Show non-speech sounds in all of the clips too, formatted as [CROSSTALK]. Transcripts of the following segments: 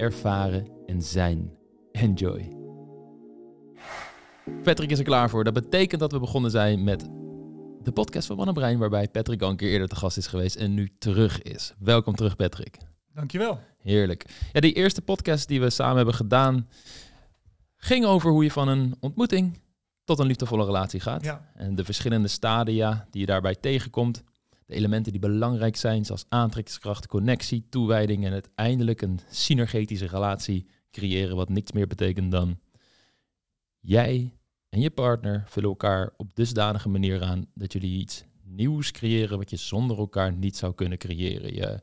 ervaren en zijn. Enjoy. Patrick is er klaar voor. Dat betekent dat we begonnen zijn met de podcast van Mannenbrein, waarbij Patrick al een keer eerder te gast is geweest en nu terug is. Welkom terug, Patrick. Dankjewel. Heerlijk. Ja, die eerste podcast die we samen hebben gedaan, ging over hoe je van een ontmoeting tot een liefdevolle relatie gaat. Ja. En de verschillende stadia die je daarbij tegenkomt. Elementen die belangrijk zijn, zoals aantrekkingskracht, connectie, toewijding en uiteindelijk een synergetische relatie creëren, wat niks meer betekent dan jij en je partner vullen elkaar op dusdanige manier aan dat jullie iets nieuws creëren wat je zonder elkaar niet zou kunnen creëren. Je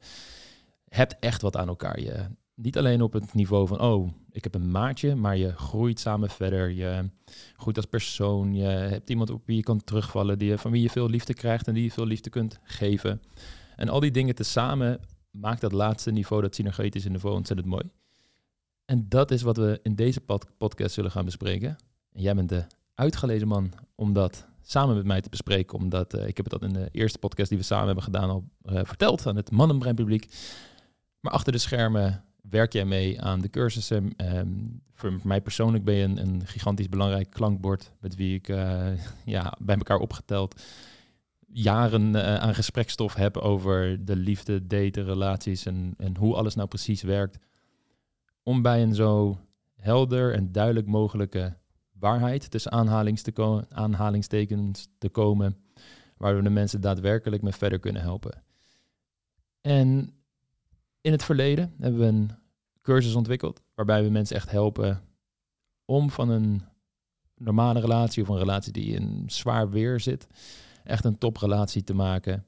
hebt echt wat aan elkaar. Je, niet alleen op het niveau van, oh, ik heb een maatje, maar je groeit samen verder. Je groeit als persoon. Je hebt iemand op wie je kan terugvallen, die, van wie je veel liefde krijgt en die je veel liefde kunt geven. En al die dingen tezamen maakt dat laatste niveau, dat synergetische niveau, ontzettend mooi. En dat is wat we in deze pod- podcast zullen gaan bespreken. En jij bent de uitgelezen man om dat samen met mij te bespreken, omdat eh, ik heb het dat in de eerste podcast die we samen hebben gedaan al eh, verteld aan het Mannenbrein publiek. Maar achter de schermen werk jij mee aan de cursussen. Ehm, voor mij persoonlijk ben je een, een gigantisch belangrijk klankbord met wie ik eh, [LAUGHS] ja, bij elkaar opgeteld jaren eh, aan gesprekstof heb over de liefde, daten, relaties en, en hoe alles nou precies werkt. Om bij een zo helder en duidelijk mogelijke waarheid tussen te aanhalingstekens te komen, waardoor de mensen daadwerkelijk mee verder kunnen helpen. En in het verleden hebben we een cursus ontwikkeld waarbij we mensen echt helpen om van een normale relatie of een relatie die in zwaar weer zit, echt een toprelatie te maken,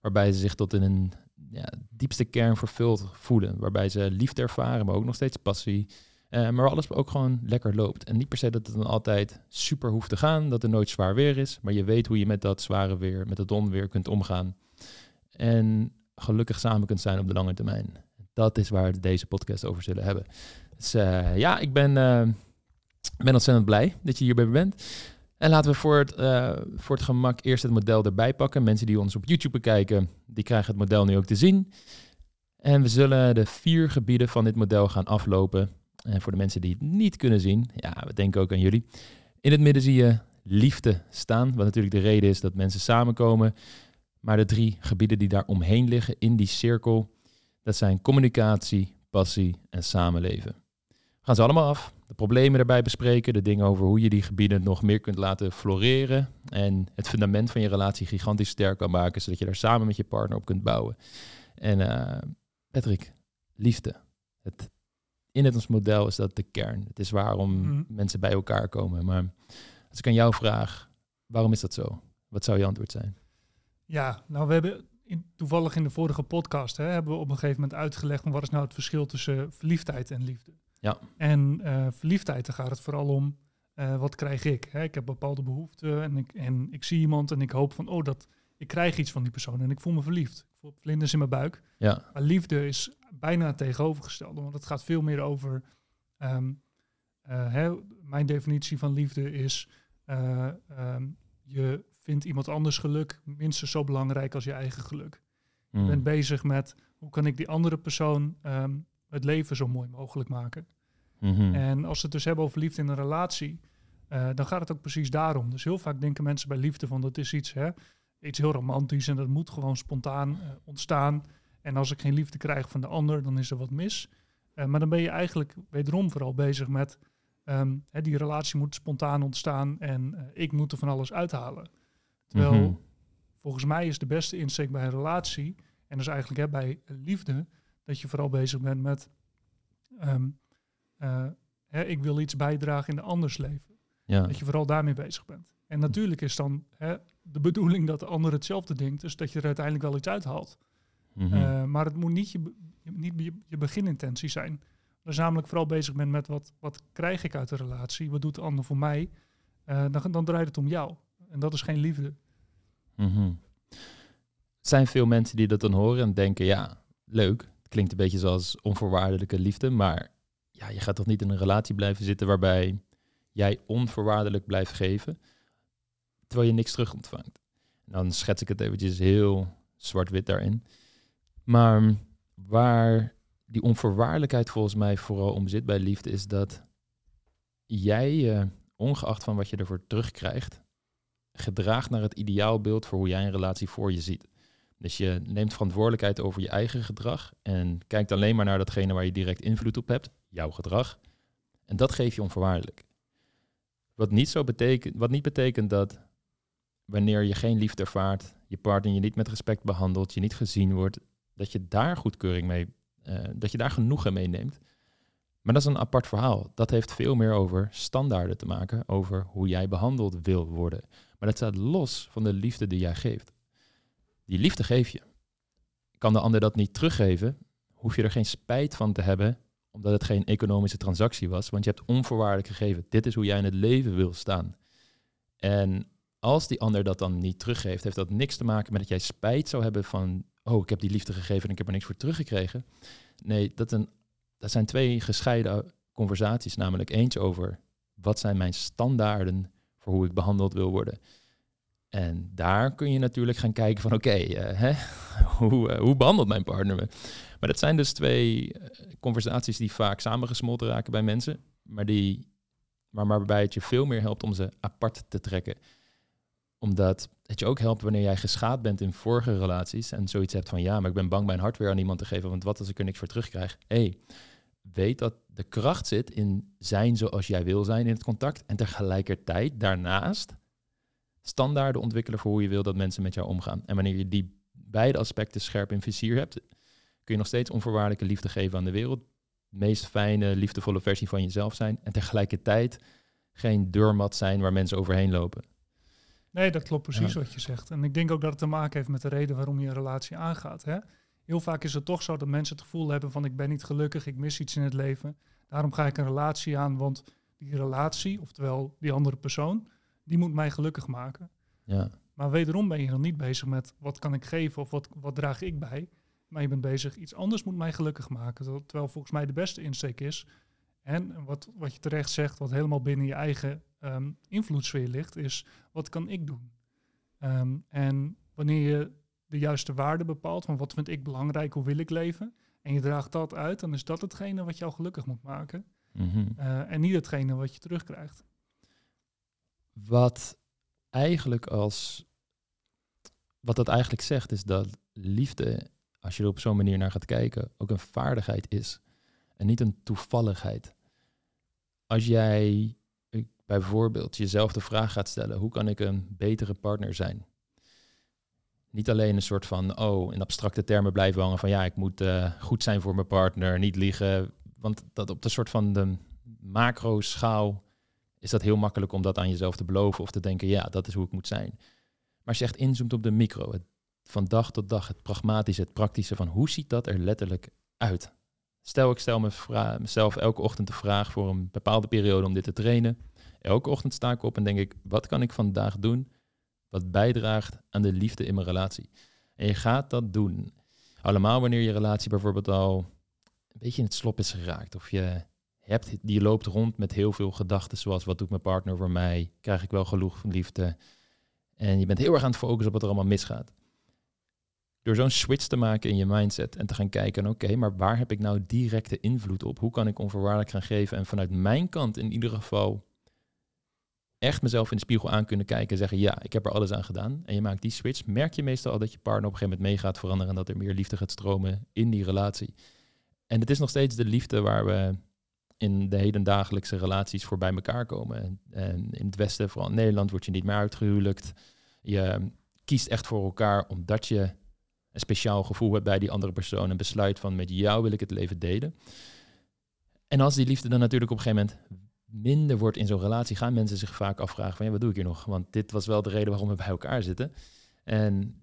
waarbij ze zich tot in een ja, diepste kern vervuld voelen, waarbij ze liefde ervaren, maar ook nog steeds passie, eh, maar alles ook gewoon lekker loopt. En niet per se dat het dan altijd super hoeft te gaan, dat er nooit zwaar weer is, maar je weet hoe je met dat zware weer, met het onweer kunt omgaan. En gelukkig samen kunt zijn op de lange termijn. Dat is waar we deze podcast over zullen hebben. Dus eh, ja, ik ben, eh, ben ontzettend blij dat je hierbij bent. En laten we voor het, eh, voor het gemak eerst het model erbij pakken. Mensen die ons op YouTube bekijken, die krijgen het model nu ook te zien. En we zullen de vier gebieden van dit model gaan aflopen. En voor de mensen die het niet kunnen zien, ja, we denken ook aan jullie. In het midden zie je liefde staan, wat natuurlijk de reden is dat mensen samenkomen. Maar de drie gebieden die daar omheen liggen in die cirkel, dat zijn communicatie, passie en samenleven. We gaan ze allemaal af. De problemen erbij bespreken, de dingen over hoe je die gebieden nog meer kunt laten floreren. En het fundament van je relatie gigantisch sterk kan maken, zodat je daar samen met je partner op kunt bouwen. En eh, Patrick, liefde. Het, in het ons model is dat de kern. Het is waarom Mhm. mensen bij elkaar komen. Maar als ik aan jou vraag, waarom is dat zo? Wat zou je antwoord zijn? Ja, nou we hebben in, toevallig in de vorige podcast hè, hebben we op een gegeven moment uitgelegd van wat is nou het verschil tussen verliefdheid en liefde. Ja. En eh, verliefdheid, daar gaat het vooral om eh, wat krijg ik. Hè? Ik heb bepaalde behoeften en ik, en ik zie iemand en ik hoop van oh dat ik krijg iets van die persoon en ik voel me verliefd. Ik voel vlinders in mijn buik. Ja, Maar liefde is bijna het tegenovergestelde, want het gaat veel meer over. ehm, eh, hè, mijn definitie van liefde is: eh, ehm, je vindt iemand anders geluk minstens zo belangrijk als je eigen geluk. Je Mm. bent bezig met hoe kan ik die andere persoon ehm, het leven zo mooi mogelijk maken. Mhm. En als we het dus hebben over liefde in een relatie, eh, dan gaat het ook precies daarom. Dus heel vaak denken mensen bij liefde van dat is iets, hè, iets heel romantisch en dat moet gewoon spontaan eh, ontstaan. En als ik geen liefde krijg van de ander, dan is er wat mis. Eh, maar dan ben je eigenlijk wederom vooral bezig met ehm, hè, die relatie moet spontaan ontstaan en ik moet er van alles uithalen. Terwijl Mhm. volgens mij is de beste insteek bij een relatie, en dus eigenlijk hè, bij liefde, dat je vooral bezig bent met ehm, eh, hè, ik wil iets bijdragen in de anders leven. Ja. Dat je vooral daarmee bezig bent. En natuurlijk is dan hè, de bedoeling dat de ander hetzelfde denkt, dus dat je er uiteindelijk wel iets uithaalt. Eh, maar het moet niet, je, niet je, je beginintentie zijn. dus namelijk vooral bezig bent met wat, wat krijg ik uit de relatie, wat doet de ander voor mij, uh, dan, dan draait het om jou. En dat is geen liefde. Mm zijn veel mensen die dat dan horen en denken, ja, leuk. Het klinkt een beetje zoals onvoorwaardelijke liefde, maar ja, je gaat toch niet in een relatie blijven zitten waarbij jij onvoorwaardelijk blijft geven, terwijl je niks terug ontvangt. dan schets ik het eventjes heel zwart-wit daarin. Maar waar die onvoorwaardelijkheid volgens mij vooral om zit bij liefde, is dat jij, uh, ongeacht van wat je ervoor terugkrijgt, gedraagt naar het ideaalbeeld voor hoe jij een relatie voor je ziet. Dus je neemt verantwoordelijkheid over je eigen gedrag en kijkt alleen maar naar datgene waar je direct invloed op hebt, jouw gedrag. En dat geef je onvoorwaardelijk. Wat niet, zo betekent, wat niet betekent dat wanneer je geen liefde ervaart, je partner je niet met respect behandelt, je niet gezien wordt, dat je daar goedkeuring mee, uh, dat je daar genoegen mee neemt. Maar dat is een apart verhaal. Dat heeft veel meer over standaarden te maken, over hoe jij behandeld wil worden. Maar dat staat los van de liefde die jij geeft. Die liefde geef je. Kan de ander dat niet teruggeven, hoef je er geen spijt van te hebben, omdat het geen economische transactie was, want je hebt onvoorwaardelijk gegeven. Dit is hoe jij in het leven wil staan. En als die ander dat dan niet teruggeeft, heeft dat niks te maken met dat jij spijt zou hebben van, oh, ik heb die liefde gegeven en ik heb er niks voor teruggekregen. Nee, dat, een, dat zijn twee gescheiden conversaties, namelijk eentje over wat zijn mijn standaarden voor hoe ik behandeld wil worden. En daar kun je natuurlijk gaan kijken van oké, eh, [LAUGHS] hoe, uh, hoe behandelt mijn partner me? Maar dat zijn dus twee eh, conversaties die vaak samengesmolten raken bij mensen, maar, die, maar waarbij het je veel meer helpt om ze apart te trekken omdat het je ook helpt wanneer jij geschaad bent in vorige relaties en zoiets hebt van ja, maar ik ben bang mijn hart weer aan iemand te geven, want wat als ik er niks voor terugkrijg? hey, weet dat de kracht zit in zijn zoals jij wil zijn in het contact en tegelijkertijd daarnaast standaarden ontwikkelen voor hoe je wil dat mensen met jou omgaan. En wanneer je die beide aspecten scherp in vizier hebt, kun je nog steeds onvoorwaardelijke liefde geven aan de wereld. meest fijne, liefdevolle versie van jezelf zijn. En tegelijkertijd geen deurmat zijn waar mensen overheen lopen. Nee, dat klopt precies wat je zegt. En ik denk ook dat het te maken heeft met de reden waarom je een relatie aangaat. Hè? Heel vaak is het toch zo dat mensen het gevoel hebben van ik ben niet gelukkig, ik mis iets in het leven. Daarom ga ik een relatie aan, want die relatie, oftewel die andere persoon, die moet mij gelukkig maken. Ja. Maar wederom ben je dan niet bezig met wat kan ik geven of wat, wat draag ik bij. Maar je bent bezig, iets anders moet mij gelukkig maken. Terwijl volgens mij de beste insteek is. En wat, wat je terecht zegt, wat helemaal binnen je eigen um, invloedssfeer ligt, is wat kan ik doen? Ehm, en wanneer je de juiste waarde bepaalt van wat vind ik belangrijk, hoe wil ik leven, en je draagt dat uit, dan is dat hetgene wat jou gelukkig moet maken. Mhm. Eh, en niet hetgene wat je terugkrijgt. Wat eigenlijk als. Wat dat eigenlijk zegt, is dat liefde, als je er op zo'n manier naar gaat kijken, ook een vaardigheid is. En niet een toevalligheid. Als jij bijvoorbeeld jezelf de vraag gaat stellen: hoe kan ik een betere partner zijn? Niet alleen een soort van, oh, in abstracte termen blijven hangen van ja, ik moet uh, goed zijn voor mijn partner, niet liegen. Want dat op de soort van de macro-schaal is dat heel makkelijk om dat aan jezelf te beloven of te denken, ja, dat is hoe ik moet zijn. Maar als je echt inzoomt op de micro, van dag tot dag, het pragmatische, het praktische van hoe ziet dat er letterlijk uit? Stel, ik stel mezelf elke ochtend de vraag voor een bepaalde periode om dit te trainen. Elke ochtend sta ik op en denk ik, wat kan ik vandaag doen wat bijdraagt aan de liefde in mijn relatie? En je gaat dat doen. Allemaal wanneer je relatie bijvoorbeeld al een beetje in het slop is geraakt. Of je hebt, die loopt rond met heel veel gedachten, zoals wat doet mijn partner voor mij? Krijg ik wel genoeg liefde? En je bent heel erg aan het focussen op wat er allemaal misgaat. Door zo'n switch te maken in je mindset en te gaan kijken, oké, maar waar heb ik nou directe invloed op? Hoe kan ik onvoorwaardelijk gaan geven en vanuit mijn kant in ieder geval echt mezelf in de spiegel aan kunnen kijken en zeggen, ja, ik heb er alles aan gedaan. En je maakt die switch, merk je meestal al dat je partner op een gegeven moment mee gaat veranderen en dat er meer liefde gaat stromen in die relatie. En het is nog steeds de liefde waar we in de hedendagelijkse relaties voor bij elkaar komen. En in het Westen, vooral in Nederland, word je niet meer uitgehuwelijkt. Je kiest echt voor elkaar omdat je een speciaal gevoel hebt bij die andere persoon en besluit van met jou wil ik het leven delen. En als die liefde dan natuurlijk op een gegeven moment minder wordt in zo'n relatie, gaan mensen zich vaak afvragen van ja, wat doe ik hier nog? Want dit was wel de reden waarom we bij elkaar zitten. En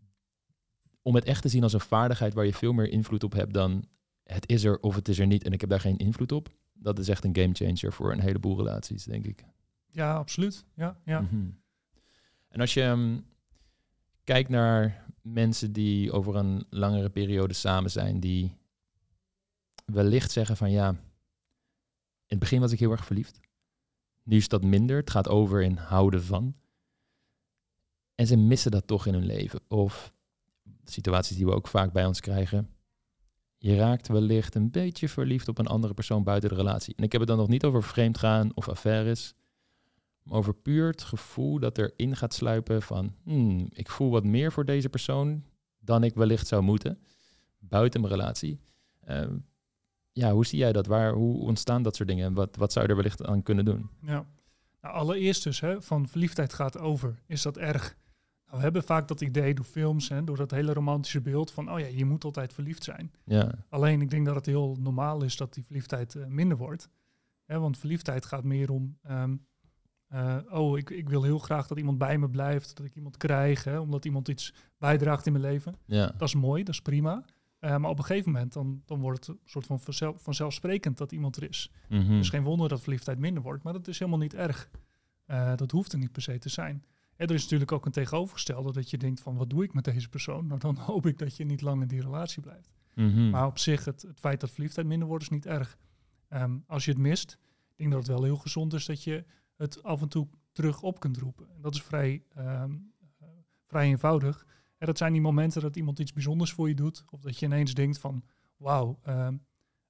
om het echt te zien als een vaardigheid waar je veel meer invloed op hebt dan het is er of het is er niet en ik heb daar geen invloed op. Dat is echt een game changer voor een heleboel relaties, denk ik. Ja, absoluut. Ja, ja. Mhm. En als je ehm, kijkt naar mensen die over een langere periode samen zijn, die wellicht zeggen van ja, in het begin was ik heel erg verliefd. Nu is dat minder. Het gaat over in houden van. En ze missen dat toch in hun leven. Of situaties die we ook vaak bij ons krijgen. Je raakt wellicht een beetje verliefd op een andere persoon buiten de relatie. En ik heb het dan nog niet over vreemdgaan of affaires. Maar over puur het gevoel dat erin gaat sluipen van... Hmm, ik voel wat meer voor deze persoon dan ik wellicht zou moeten. Buiten mijn relatie. Ehm, ja, hoe zie jij dat? Waar, hoe ontstaan dat soort dingen? En wat, wat zou je er wellicht aan kunnen doen? Ja. Nou, allereerst dus, hè, van verliefdheid gaat over. Is dat erg? Nou, we hebben vaak dat idee door films, hè, door dat hele romantische beeld van, oh ja, je moet altijd verliefd zijn. Ja, Alleen, ik denk dat het heel normaal is dat die verliefdheid eh, minder wordt. Hè, want verliefdheid gaat meer om, ehm, eh, oh, ik, ik wil heel graag dat iemand bij me blijft, dat ik iemand krijg, hè, omdat iemand iets bijdraagt in mijn leven. ja, Dat is mooi, dat is prima. Eh, maar op een gegeven moment dan, dan wordt het een soort van vanzel- vanzelfsprekend dat iemand er is. Mhm. Dus geen wonder dat verliefdheid minder wordt, maar dat is helemaal niet erg. Eh, dat hoeft er niet per se te zijn. En er is natuurlijk ook een tegenovergestelde dat je denkt van wat doe ik met deze persoon? Nou dan [LAUGHS] hoop ik dat je niet lang in die relatie blijft. Mhm. Maar op zich, het, het feit dat verliefdheid minder wordt is niet erg. Ehm, als je het mist, ik denk dat het wel heel gezond is dat je het af en toe terug op kunt roepen. En dat is vrij, ehm, eh, vrij eenvoudig. En dat zijn die momenten dat iemand iets bijzonders voor je doet. Of dat je ineens denkt van, wauw, ehm,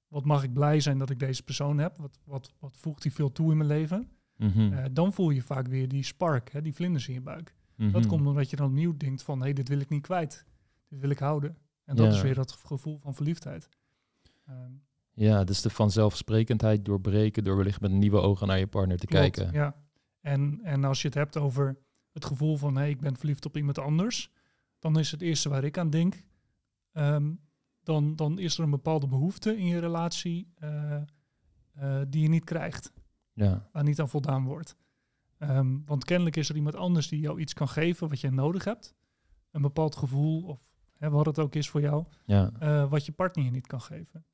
wat mag ik blij zijn dat ik deze persoon heb. Wat, wat, wat voegt die veel toe in mijn leven. Mhm. Eh, dan voel je vaak weer die spark, hè, die vlinders in je buik. Dat Mhm. komt omdat je dan opnieuw denkt van, hé, hey, dit wil ik niet kwijt. Dit wil ik houden. En dat Ja. is weer dat gevoel van verliefdheid. Ehm, Ja, dus de vanzelfsprekendheid doorbreken door wellicht met nieuwe ogen naar je partner te Klopt, kijken. Ja. En, en als je het hebt over het gevoel van hé, ik ben verliefd op iemand anders, dan is het eerste waar ik aan denk, ehm, dan, dan is er een bepaalde behoefte in je relatie eh, eh, die je niet krijgt, Ja. waar niet aan voldaan wordt. Ehm, want kennelijk is er iemand anders die jou iets kan geven wat je nodig hebt. Een bepaald gevoel of hè, wat het ook is voor jou. Ja. eh, wat je partner je niet kan geven.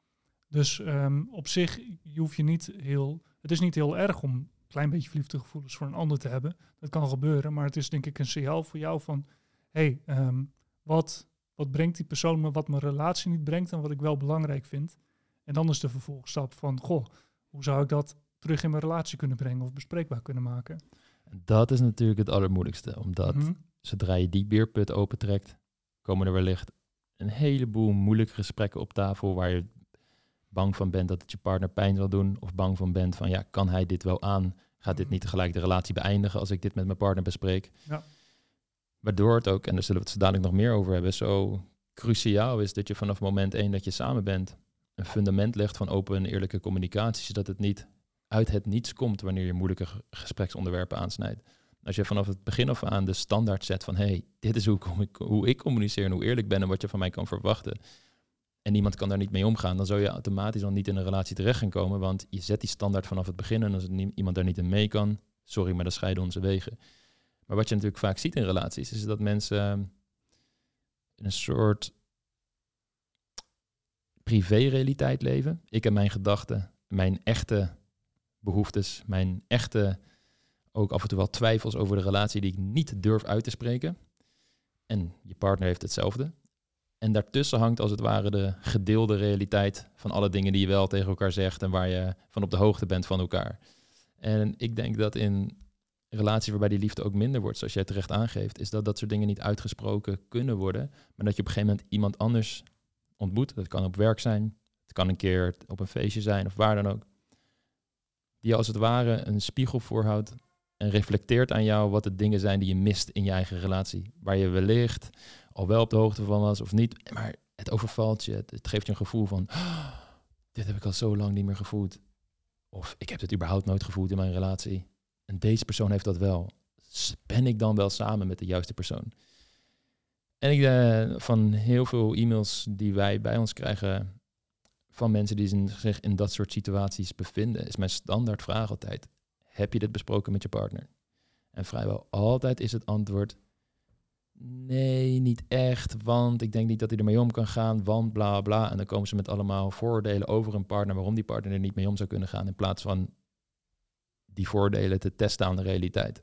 Dus ehm, op zich, je hoeft je niet heel. Het is niet heel erg om een klein beetje verliefde gevoelens voor een ander te hebben. Dat kan gebeuren, maar het is denk ik een signaal voor jou van: hey, ehm, wat, wat brengt die persoon me wat mijn relatie niet brengt en wat ik wel belangrijk vind. En dan is de vervolgstap van: goh, hoe zou ik dat terug in mijn relatie kunnen brengen of bespreekbaar kunnen maken? Dat is natuurlijk het allermoeilijkste. Omdat Mhm. zodra je die beerput opentrekt, komen er wellicht een heleboel moeilijke gesprekken op tafel waar je bang van bent dat het je partner pijn zal doen. Of bang van bent van ja, kan hij dit wel aan? Gaat dit Mhm. niet tegelijk de relatie beëindigen als ik dit met mijn partner bespreek? Ja. Waardoor het ook, en daar zullen we het zo dadelijk nog meer over hebben, zo cruciaal is dat je vanaf moment één dat je samen bent, een fundament legt van open en eerlijke communicatie, zodat het niet uit het niets komt wanneer je moeilijke ge- gespreksonderwerpen aansnijdt. Als je vanaf het begin af aan de standaard zet van hey, dit is hoe, ik, hoe ik communiceer en hoe eerlijk ben en wat je van mij kan verwachten. En niemand kan daar niet mee omgaan, dan zou je automatisch al niet in een relatie terecht gaan komen. Want je zet die standaard vanaf het begin en als iemand daar niet in mee kan, sorry, maar dan scheiden onze wegen. Maar wat je natuurlijk vaak ziet in relaties, is dat mensen ehm, een soort privé-realiteit leven. Ik heb mijn gedachten, mijn echte behoeftes, mijn echte, ook af en toe wel twijfels over de relatie die ik niet durf uit te spreken. En je partner heeft hetzelfde. En daartussen hangt als het ware de gedeelde realiteit van alle dingen die je wel tegen elkaar zegt en waar je van op de hoogte bent van elkaar. En ik denk dat in relaties waarbij die liefde ook minder wordt, zoals jij terecht aangeeft, is dat dat soort dingen niet uitgesproken kunnen worden, maar dat je op een gegeven moment iemand anders ontmoet. Dat kan op werk zijn, het kan een keer op een feestje zijn of waar dan ook. Die als het ware een spiegel voorhoudt en reflecteert aan jou wat de dingen zijn die je mist in je eigen relatie. Waar je wellicht al wel op de hoogte van was of niet, maar het overvalt je. Het, het geeft je een gevoel van, "Ah, dit heb ik al zo lang niet meer gevoeld. Of ik heb dit überhaupt nooit gevoeld in mijn relatie. En deze persoon heeft dat wel. Ben ik dan wel samen met de juiste persoon? En ik, eh, van heel veel e-mails die wij bij ons krijgen van mensen die zich in dat soort situaties bevinden, is mijn standaard vraag altijd: heb je dit besproken met je partner? En vrijwel altijd is het antwoord: Nee, niet echt, want ik denk niet dat hij ermee om kan gaan, want bla bla. En dan komen ze met allemaal voordelen over een partner, waarom die partner er niet mee om zou kunnen gaan, in plaats van die voordelen te testen aan de realiteit.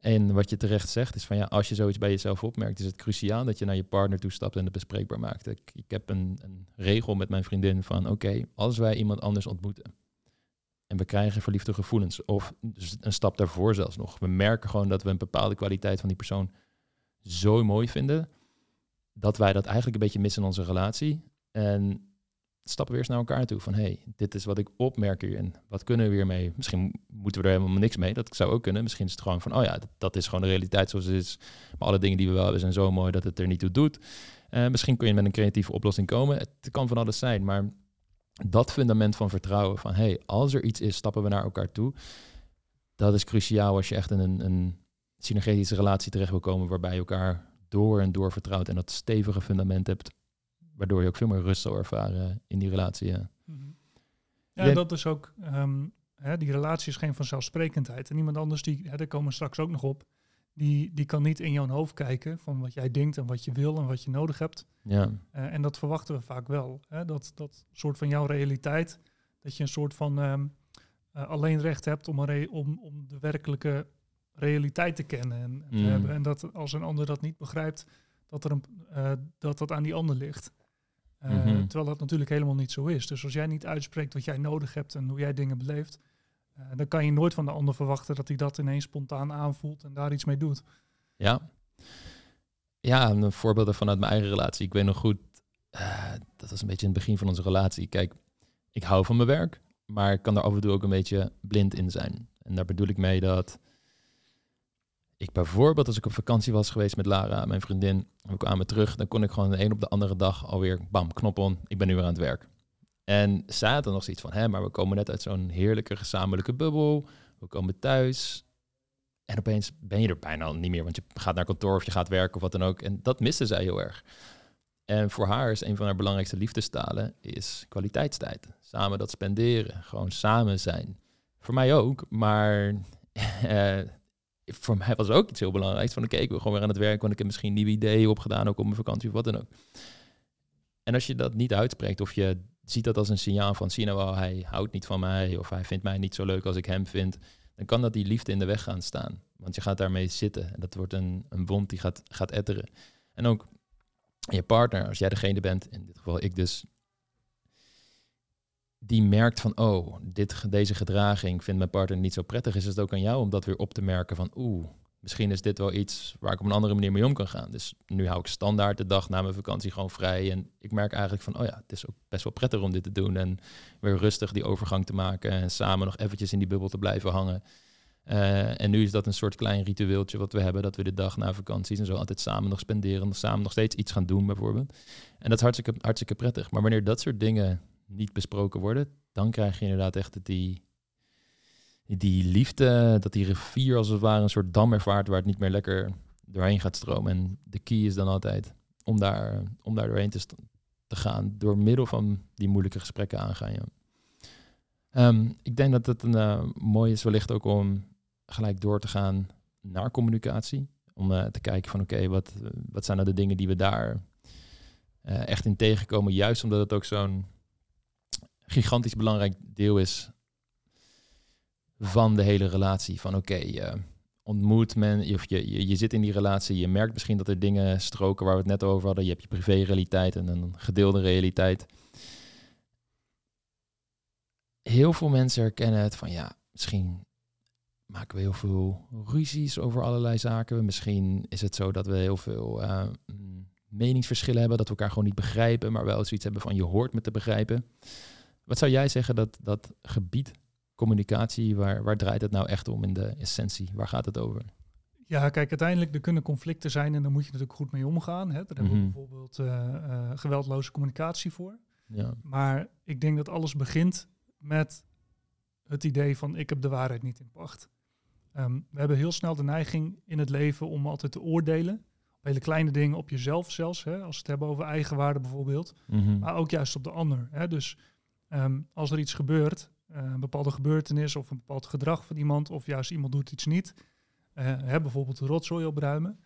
En wat je terecht zegt is van ja, als je zoiets bij jezelf opmerkt, is het cruciaal dat je naar je partner toe stapt en het bespreekbaar maakt. Ik, heb een, een regel met mijn vriendin van oké, als wij iemand anders ontmoeten en we krijgen verliefde gevoelens, of dus een stap daarvoor zelfs nog, we merken gewoon dat we een bepaalde kwaliteit van die persoon zo mooi vinden, dat wij dat eigenlijk een beetje missen in onze relatie. En stappen we eerst naar elkaar toe van hey, dit is wat ik opmerk hierin. Wat kunnen we hiermee? Misschien moeten we er helemaal niks mee. Dat zou ook kunnen. Misschien is het gewoon van oh ja, dat, is gewoon de realiteit zoals het is. Maar alle dingen die we wel hebben zijn zo mooi dat het er niet toe doet. Uh, misschien kun je met een creatieve oplossing komen. Het kan van alles zijn, maar dat fundament van vertrouwen van hey, als er iets is, stappen we naar elkaar toe. Dat is cruciaal als je echt in een, een synergetische relatie terecht wil komen waarbij je elkaar door en door vertrouwt en dat stevige fundament hebt waardoor je ook veel meer rust zal ervaren in die relatie. Ja, mhm. ja dat is ook, um, hè, die relatie is geen vanzelfsprekendheid. En iemand anders, die, hè, daar komen we straks ook nog op, die, die kan niet in jouw hoofd kijken van wat jij denkt en wat je wil en wat je nodig hebt. Ja. Uh, en dat verwachten we vaak wel. Hè? Dat, dat soort van jouw realiteit, dat je een soort van um, uh, alleen recht hebt om, een om, om de werkelijke realiteit te kennen en, en te mm. hebben. En dat als een ander dat niet begrijpt, dat, er een, uh, dat dat aan die ander ligt. Uh, Terwijl dat natuurlijk helemaal niet zo is. Dus als jij niet uitspreekt wat jij nodig hebt en hoe jij dingen beleeft, uh, dan kan je nooit van de ander verwachten dat hij dat ineens spontaan aanvoelt en daar iets mee doet. Ja. Ja, een voorbeeld vanuit mijn eigen relatie. Ik weet nog goed, uh, dat was een beetje in het begin van onze relatie. Kijk, ik hou van mijn werk, maar ik kan er af en toe ook een beetje blind in zijn. En daar bedoel ik mee dat ik bijvoorbeeld, als ik op vakantie was geweest met Lara, mijn vriendin, we kwamen terug, dan kon ik gewoon de een op de andere dag alweer, bam, knop on, ik ben nu weer aan het werk. En dan nog zoiets van, hè, maar we komen net uit zo'n heerlijke gezamenlijke bubbel, we komen thuis. En opeens ben je er bijna niet meer, want je gaat naar kantoor of je gaat werken of wat dan ook. En dat miste zij heel erg. En voor haar is een van haar belangrijkste liefdestalen is kwaliteitstijd. Samen dat spenderen, gewoon samen zijn. Voor mij ook, maar [LAUGHS] eh, voor mij was ook iets heel belangrijks. Van oké, ik wil gewoon weer aan het werk, want ik heb misschien nieuwe ideeën opgedaan, ook op mijn vakantie of wat dan ook. En als je dat niet uitspreekt, of je ziet dat als een signaal van, zie nou wel, hij houdt niet van mij, of hij vindt mij niet zo leuk als ik hem vind, dan kan dat die liefde in de weg gaan staan. Want je gaat daarmee zitten en dat wordt een, een wond die gaat, gaat etteren. En ook je partner, als jij degene bent, in dit geval ik dus, die merkt van, oh, dit, deze gedraging vindt mijn partner niet zo prettig, is het ook aan jou om dat weer op te merken van, oeh, misschien is dit wel iets waar ik op een andere manier mee om kan gaan. Dus nu hou ik standaard de dag na mijn vakantie gewoon vrij. En ik merk eigenlijk van, oh ja, het is ook best wel prettig om dit te doen. En weer rustig die overgang te maken en samen nog eventjes in die bubbel te blijven hangen. Uh, en nu is dat een soort klein ritueeltje wat we hebben, dat we de dag na vakanties en zo altijd samen nog spenderen, samen nog steeds iets gaan doen bijvoorbeeld. En dat is hartstikke, hartstikke prettig. Maar wanneer dat soort dingen niet besproken worden, dan krijg je inderdaad echt die, die liefde, dat die rivier als het ware een soort dam ervaart waar het niet meer lekker doorheen gaat stromen. En de key is dan altijd om daar, om daar doorheen te, te gaan, door middel van die moeilijke gesprekken aangaan. Ja. Um, ik denk dat het een uh, mooi is wellicht ook om gelijk door te gaan naar communicatie. Om uh, te kijken van oké, wat, wat zijn nou de dingen die we daar uh, echt in tegenkomen. Juist omdat het ook zo'n gigantisch belangrijk deel is van de hele relatie. Van oké, ontmoet men, of je, je, zit in die relatie, je merkt misschien dat er dingen stroken waar we het net over hadden. Je hebt je privé-realiteit en een gedeelde realiteit. Heel veel mensen herkennen het van ja, misschien maken we heel veel ruzies over allerlei zaken. Misschien is het zo dat we heel veel uh, meningsverschillen hebben, dat we elkaar gewoon niet begrijpen, maar wel zoiets hebben van je hoort me te begrijpen. Wat zou jij zeggen dat dat gebied communicatie, waar, waar draait het nou echt om in de essentie? Waar gaat het over? Ja, kijk, uiteindelijk er kunnen conflicten zijn en daar moet je natuurlijk goed mee omgaan. Hè. Daar hebben we mhm. bijvoorbeeld uh, geweldloze communicatie voor. Ja. Maar ik denk dat alles begint met het idee van ik heb de waarheid niet in pacht. Ehm, we hebben heel snel de neiging in het leven om altijd te oordelen. Op hele kleine dingen, op jezelf zelfs. Hè, als we het hebben over eigenwaarde bijvoorbeeld. Mhm. Maar ook juist op de ander. Hè. Dus Ehm, als er iets gebeurt, uh, een bepaalde gebeurtenis of een bepaald gedrag van iemand, of juist iemand doet iets niet, uh, hè, bijvoorbeeld de rotzooi opruimen,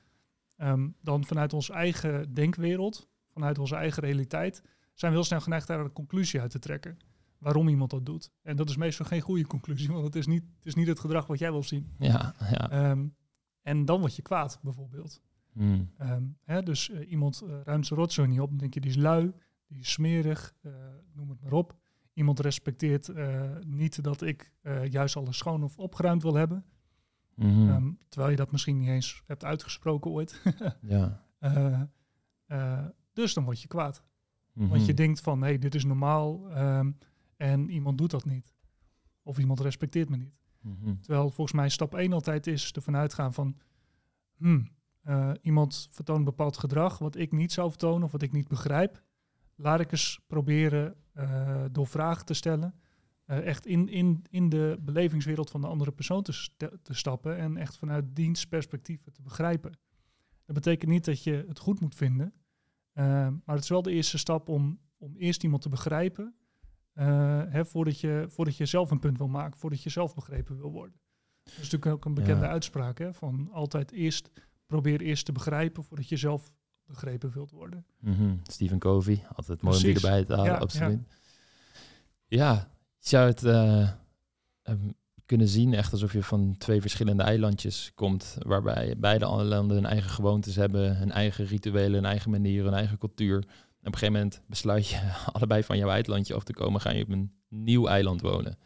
ehm, dan vanuit onze eigen denkwereld, vanuit onze eigen realiteit, zijn we heel snel geneigd daar een conclusie uit te trekken. Waarom iemand dat doet. En dat is meestal geen goede conclusie, want het is niet het, is niet het gedrag wat jij wil zien. Ja, ja. Ehm, en dan word je kwaad, bijvoorbeeld. Hmm. Hè, dus eh, iemand eh, ruimt zijn rotzooi niet op, dan denk je die is lui, die is smerig, eh, noem het maar op. Iemand respecteert eh, niet dat ik eh, juist alles schoon of opgeruimd wil hebben. Mhm. Ehm, terwijl je dat misschien niet eens hebt uitgesproken ooit. [LAUGHS] ja. Eh, dus dan word je kwaad. Want je Mhm. denkt van, hé, hey, dit is normaal ehm, en iemand doet dat niet. Of iemand respecteert me niet. Mhm. Terwijl volgens mij stap 1 altijd is ervan uitgaan van... Hmm, iemand vertoont bepaald gedrag wat ik niet zou vertonen of wat ik niet begrijp. Laat ik eens proberen eh, door vragen te stellen... eh, echt in, in, in de belevingswereld van de andere persoon te, te stappen... en echt vanuit diens perspectieven te begrijpen. Dat betekent niet dat je het goed moet vinden... eh, maar het is wel de eerste stap om, om eerst iemand te begrijpen... hè, voordat, je, voordat je zelf een punt wil maken, voordat je zelf begrepen wil worden. Dat is natuurlijk ook een bekende Ja. uitspraak, hè, van altijd eerst, probeer eerst te begrijpen voordat je zelf begrepen wilt worden. Mhm. Stephen Covey, altijd mooi om die Precies. erbij te halen, Ja, absoluut. Ja, je zou het eh, ehm, kunnen zien echt alsof je van twee verschillende eilandjes komt, waarbij beide landen hun eigen gewoontes hebben, hun eigen rituelen, hun eigen manieren, hun eigen cultuur. En op een gegeven moment besluit je [LAUGHS] allebei van jouw eilandje af te komen, ga je op een nieuw eiland wonen.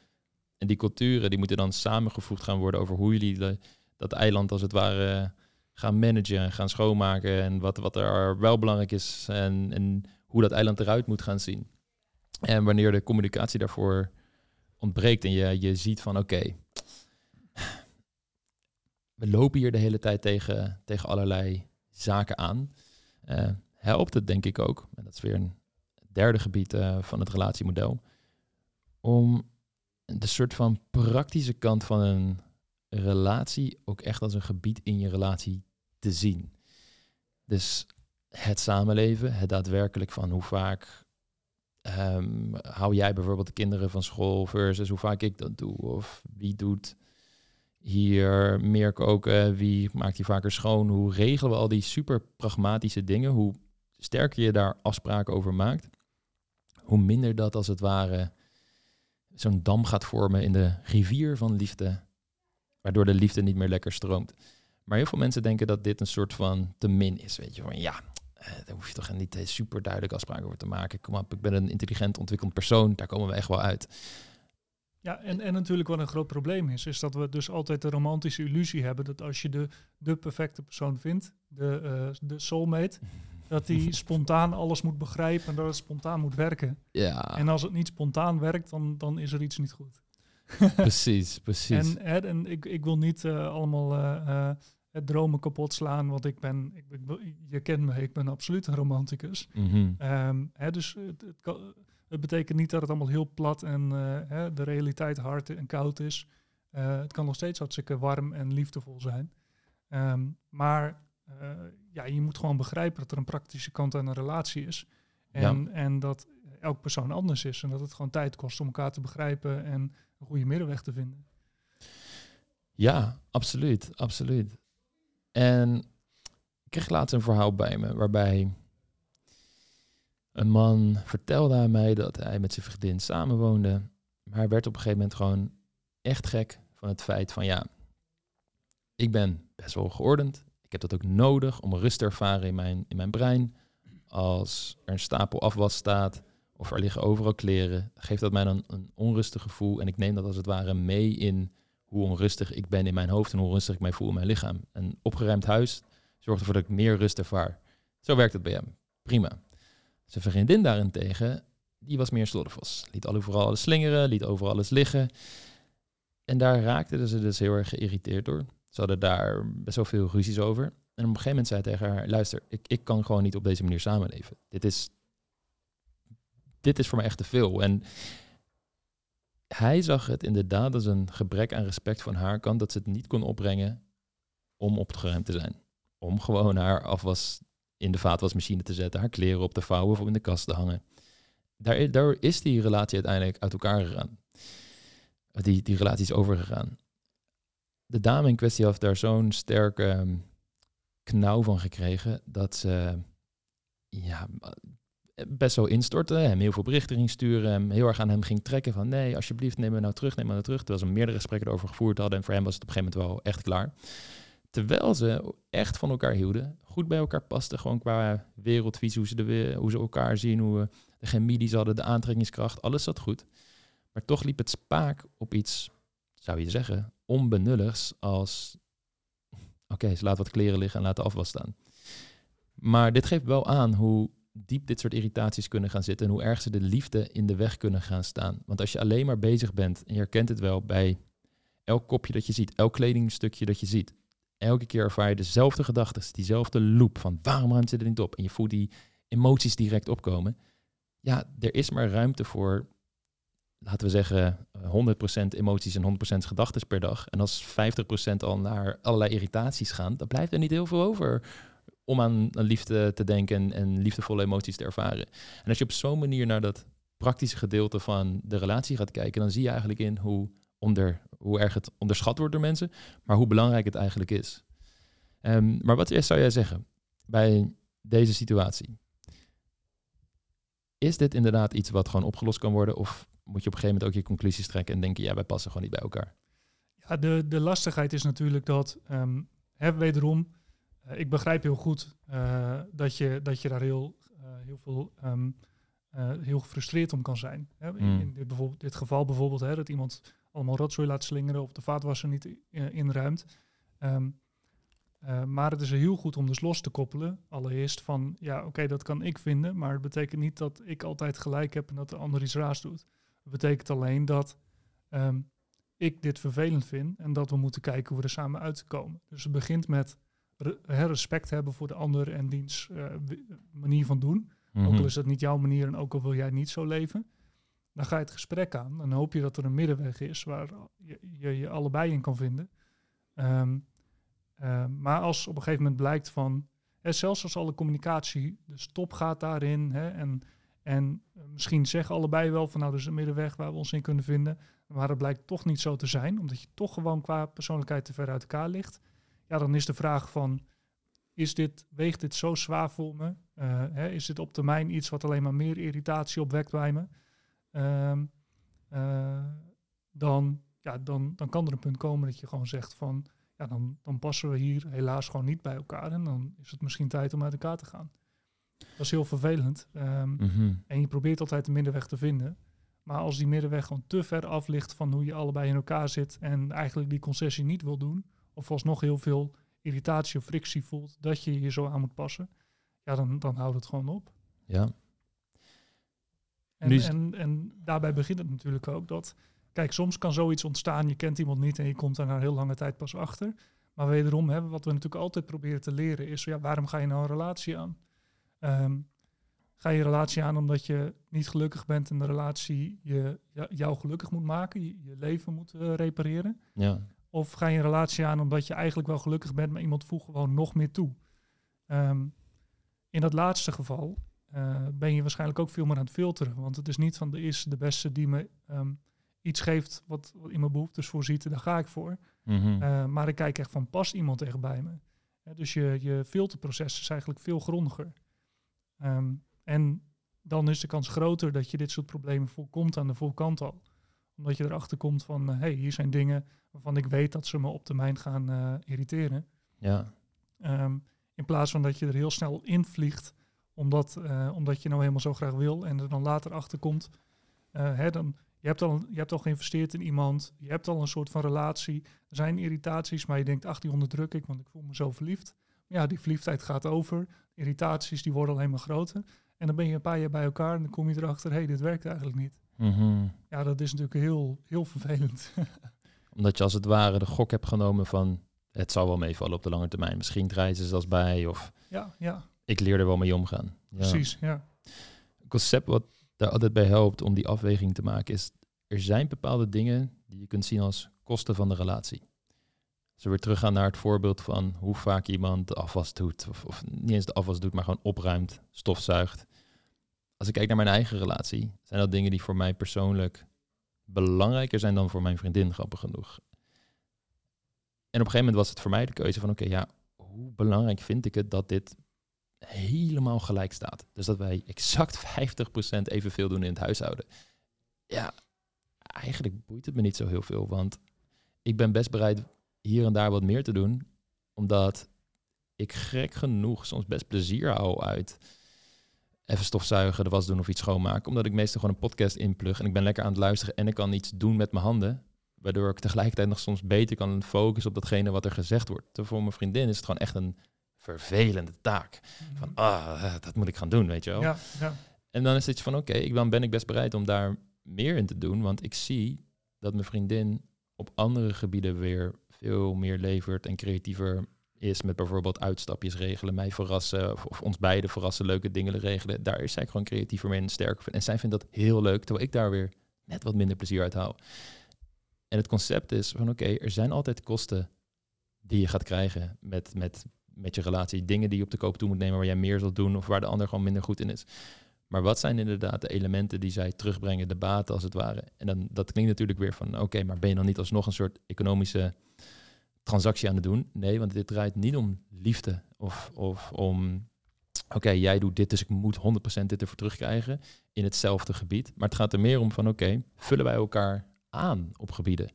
En die culturen die moeten dan samengevoegd gaan worden over hoe jullie de- dat eiland als het ware gaan managen en gaan schoonmaken. En wat, wat er wel belangrijk is en, en hoe dat eiland eruit moet gaan zien. En wanneer de communicatie daarvoor ontbreekt en je, je ziet van oké, we lopen hier de hele tijd tegen, tegen allerlei zaken aan. eh, helpt het denk ik ook, en dat is weer een derde gebied eh, van het relatiemodel, om de soort van praktische kant van een relatie ook echt als een gebied in je relatie te zien. Dus het samenleven, het daadwerkelijk van hoe vaak ehm, hou jij bijvoorbeeld de kinderen van school versus hoe vaak ik dat doe. Of wie doet hier meer koken, wie maakt hier vaker schoon. Hoe regelen we al die super pragmatische dingen? Hoe sterker je daar afspraken over maakt, hoe minder dat als het ware zo'n dam gaat vormen in de rivier van liefde, waardoor de liefde niet meer lekker stroomt. Maar heel veel mensen denken dat dit een soort van te min is. Weet je, van ja, eh, daar hoef je toch niet eh, super duidelijk afspraken over te maken. Kom op, ik ben een intelligent ontwikkeld persoon, daar komen we echt wel uit. Ja, en, en natuurlijk wat een groot probleem is, is dat we dus altijd de romantische illusie hebben dat als je de, de perfecte persoon vindt, de, eh, de soulmate, dat die [LAUGHS] spontaan alles moet begrijpen en dat het spontaan moet werken. Ja, En als het niet spontaan werkt, dan, dan is er iets niet goed. [LAUGHS] precies, precies. En, en ik, ik wil niet eh, allemaal eh, eh, het dromen kapot slaan, want ik ben, ik, ik- je kent me, ik ben absoluut een romanticus. Ehm, hè, dus het, het, kan- het betekent niet dat het allemaal heel plat en eh, hè, de realiteit hard en koud is. Eh, het kan nog steeds hartstikke warm en liefdevol zijn. Ehm, maar eh, ja, je moet gewoon begrijpen dat er een praktische kant aan een relatie is. En, en dat elk persoon anders is. En dat het gewoon tijd kost om elkaar te begrijpen en een goede middenweg te vinden. Ja, absoluut, absoluut. En ik kreeg laatst een verhaal bij me waarbij een man vertelde aan mij dat hij met zijn vriendin samenwoonde. Maar hij werd op een gegeven moment gewoon echt gek van het feit van ja, ik ben best wel geordend. Ik heb dat ook nodig om rust te ervaren in mijn, in mijn brein. Als er een stapel afwas staat of er liggen overal kleren, geeft dat mij dan een onrustig gevoel. En ik neem dat als het ware mee in hoe onrustig ik ben in mijn hoofd en hoe onrustig ik mij voel in mijn lichaam. Een opgeruimd huis zorgt ervoor dat ik meer rust ervaar. Zo werkt het bij hem. Prima. Zijn vriendin daarentegen, die was meer sloddervos. Liet overal alles slingeren, liet overal alles liggen. En daar raakten ze dus heel erg geïrriteerd door. Ze hadden daar best wel veel ruzies over. En op een gegeven moment zei hij tegen haar, luister, ik, ik kan gewoon niet op deze manier samenleven. Dit is, dit is voor mij echt te veel. En hij zag het inderdaad als een gebrek aan respect van haar kant dat ze het niet kon opbrengen om opgeruimd te zijn. Om gewoon haar afwas in de vaatwasmachine te zetten, haar kleren op te vouwen of in de kast te hangen. Daar, daar is die relatie uiteindelijk uit elkaar gegaan. Die, die relatie is overgegaan. De dame in kwestie had daar zo'n sterke, ehm, knauw van gekregen dat ze ja, best wel instorten, hem heel veel berichten ging sturen, heel erg aan hem ging trekken van nee, alsjeblieft, neem me nou terug, neem me nou terug. Terwijl ze meerdere gesprekken erover gevoerd hadden en voor hem was het op een gegeven moment wel echt klaar. Terwijl ze echt van elkaar hielden, goed bij elkaar pasten, gewoon qua wereldvisie, hoe ze, de, hoe ze elkaar zien, hoe de chemie die ze hadden, de aantrekkingskracht, alles zat goed. Maar toch liep het spaak op iets, zou je zeggen, onbenulligs als oké, ze laten wat kleren liggen en laten afwas staan. Maar dit geeft wel aan hoe diep dit soort irritaties kunnen gaan zitten en hoe erg ze de liefde in de weg kunnen gaan staan. Want als je alleen maar bezig bent, en je herkent het wel bij elk kopje dat je ziet, elk kledingstukje dat je ziet, elke keer ervaar je dezelfde gedachten, diezelfde loop van waarom ruimt ze er niet op? En je voelt die emoties direct opkomen. Ja, er is maar ruimte voor, laten we zeggen, 100% emoties en 100% gedachten per dag. En als 50% al naar allerlei irritaties gaan, dan blijft er niet heel veel over om aan, liefde te denken en, en, liefdevolle emoties te ervaren. En als je op zo'n manier naar dat praktische gedeelte van de relatie gaat kijken, dan zie je eigenlijk in hoe, onder, hoe erg het onderschat wordt door mensen, maar hoe belangrijk het eigenlijk is. Um, maar wat zou jij zeggen bij deze situatie? Is dit inderdaad iets wat gewoon opgelost kan worden? Of moet je op een gegeven moment ook je conclusies trekken en denken, ja, wij passen gewoon niet bij elkaar? Ja, de, de lastigheid is natuurlijk dat, um, hè, wederom, ik begrijp heel goed uh, dat, je, dat je daar heel, uh, heel veel um, heel gefrustreerd om kan zijn. Hè? In dit, bijvoorbeeld, dit geval bijvoorbeeld, hè, dat iemand allemaal rotzooi laat slingeren of de vaatwasser niet inruimt. Um, uh, maar het is heel goed om dus los te koppelen. Allereerst van, ja, oké, okay, dat kan ik vinden, maar het betekent niet dat ik altijd gelijk heb en dat de ander iets raars doet. Het betekent alleen dat um, ik dit vervelend vind en dat we moeten kijken hoe we er samen uitkomen. Dus het begint met respect hebben voor de ander en diens uh, manier van doen. Mm -hmm. Ook al is dat niet jouw manier en ook al wil jij niet zo leven. Dan ga je het gesprek aan. Dan hoop je dat er een middenweg is waar je je, je allebei in kan vinden. Um, uh, maar als op een gegeven moment blijkt van, hè, zelfs als alle communicatie de stop gaat daarin, hè, en, en misschien zeggen allebei wel van nou, er is een middenweg waar we ons in kunnen vinden, maar het blijkt toch niet zo te zijn, omdat je toch gewoon qua persoonlijkheid te ver uit elkaar ligt, ja, dan is de vraag van, is dit, weegt dit zo zwaar voor me? Uh, hè, is dit op termijn iets wat alleen maar meer irritatie opwekt bij me? Uh, uh, dan, ja, dan, dan kan er een punt komen dat je gewoon zegt van, ja, dan, dan passen we hier helaas gewoon niet bij elkaar. En dan is het misschien tijd om uit elkaar te gaan. Dat is heel vervelend. Um, mm -hmm. En je probeert altijd de middenweg te vinden. Maar als die middenweg gewoon te ver af ligt van hoe je allebei in elkaar zit en eigenlijk die concessie niet wil doen, of alsnog heel veel irritatie of frictie voelt dat je je zo aan moet passen, ja, dan, dan houdt het gewoon op. Ja. En, en, en daarbij begint het natuurlijk ook dat Kijk, soms kan zoiets ontstaan, je kent iemand niet en je komt daar na een heel lange tijd pas achter. Maar wederom, hè, wat we natuurlijk altijd proberen te leren is, ja, waarom ga je nou een relatie aan? Um, ga je een relatie aan omdat je niet gelukkig bent en de relatie je, jou gelukkig moet maken, je, je leven moet uh, repareren? Ja. Of ga je een relatie aan omdat je eigenlijk wel gelukkig bent, maar iemand voegt gewoon nog meer toe? Um, in dat laatste geval uh, ben je waarschijnlijk ook veel meer aan het filteren, want het is niet van de eerste de beste die me... Um, iets geeft wat, wat in mijn behoeftes voorziet, daar ga ik voor. Mm -hmm. uh, maar ik kijk echt van, past iemand echt bij me? Uh, dus je, je filterproces is eigenlijk veel grondiger. Um, en dan is de kans groter dat je dit soort problemen voorkomt aan de voorkant al. Omdat je erachter komt van, hé, uh, hey, hier zijn dingen waarvan ik weet dat ze me op termijn gaan uh, irriteren. Ja. Um, in plaats van dat je er heel snel invliegt, omdat, uh, omdat je nou helemaal zo graag wil en er dan later achter komt. Hè, dan je hebt, al, je hebt al geïnvesteerd in iemand. Je hebt al een soort van relatie. Er zijn irritaties, maar je denkt, ach, die onderdruk ik, want ik voel me zo verliefd. Maar ja, die verliefdheid gaat over. Irritaties, die worden alleen maar groter. En dan ben je een paar jaar bij elkaar en dan kom je erachter, hé, hey, dit werkt eigenlijk niet. Mm -hmm. Ja, dat is natuurlijk heel, heel vervelend. [LAUGHS] Omdat je als het ware de gok hebt genomen van, het zal wel meevallen op de lange termijn. Misschien draaien ze zelfs bij of ja, ja. ik leer er wel mee omgaan. Ja. Precies, ja. concept wat daar altijd bij helpt om die afweging te maken, is er zijn bepaalde dingen die je kunt zien als kosten van de relatie. Als we weer teruggaan naar het voorbeeld van hoe vaak iemand de afwas doet, of, of niet eens de afwas doet, maar gewoon opruimt, stofzuigt. Als ik kijk naar mijn eigen relatie, zijn dat dingen die voor mij persoonlijk belangrijker zijn dan voor mijn vriendin, grappig genoeg. En op een gegeven moment was het voor mij de keuze van, oké, ja, hoe belangrijk vind ik het dat dit helemaal gelijk staat. Dus dat wij exact [LAUGHS] 50% evenveel doen in het huishouden. Ja, eigenlijk boeit het me niet zo heel veel, want ik ben best bereid hier en daar wat meer te doen, omdat ik gek genoeg soms best plezier hou uit even stofzuigen, de was doen of iets schoonmaken, omdat ik meestal gewoon een podcast inplug en ik ben lekker aan het luisteren en ik kan iets doen met mijn handen, waardoor ik tegelijkertijd nog soms beter kan focussen op datgene wat er gezegd wordt. Terwijl voor mijn vriendin is het gewoon echt een vervelende taak. Van, Mhm. ah, dat moet ik gaan doen, weet je wel. Ja, ja. En dan is het iets van, oké, ik dan ben ik best bereid om daar meer in te doen. Want ik zie dat mijn vriendin op andere gebieden weer veel meer levert en creatiever is met bijvoorbeeld uitstapjes regelen, mij verrassen of, of ons beiden verrassen, leuke dingen regelen. Daar is zij gewoon creatiever mee en sterker van. En zij vindt dat heel leuk, terwijl ik daar weer net wat minder plezier uit haal. En het concept is van, oké, er zijn altijd kosten die je gaat krijgen met, met, met je relatie. Dingen die je op de koop toe moet nemen waar jij meer zult doen of waar de ander gewoon minder goed in is. Maar wat zijn inderdaad de elementen die zij terugbrengen, de baten als het ware? En dan, dat klinkt natuurlijk weer van, oké, maar ben je dan niet alsnog een soort economische transactie aan het doen? Nee, want dit draait niet om liefde of, of om, oké, jij doet dit, dus ik moet 100% dit ervoor terugkrijgen in hetzelfde gebied. Maar het gaat er meer om van, oké, vullen wij elkaar aan op gebieden?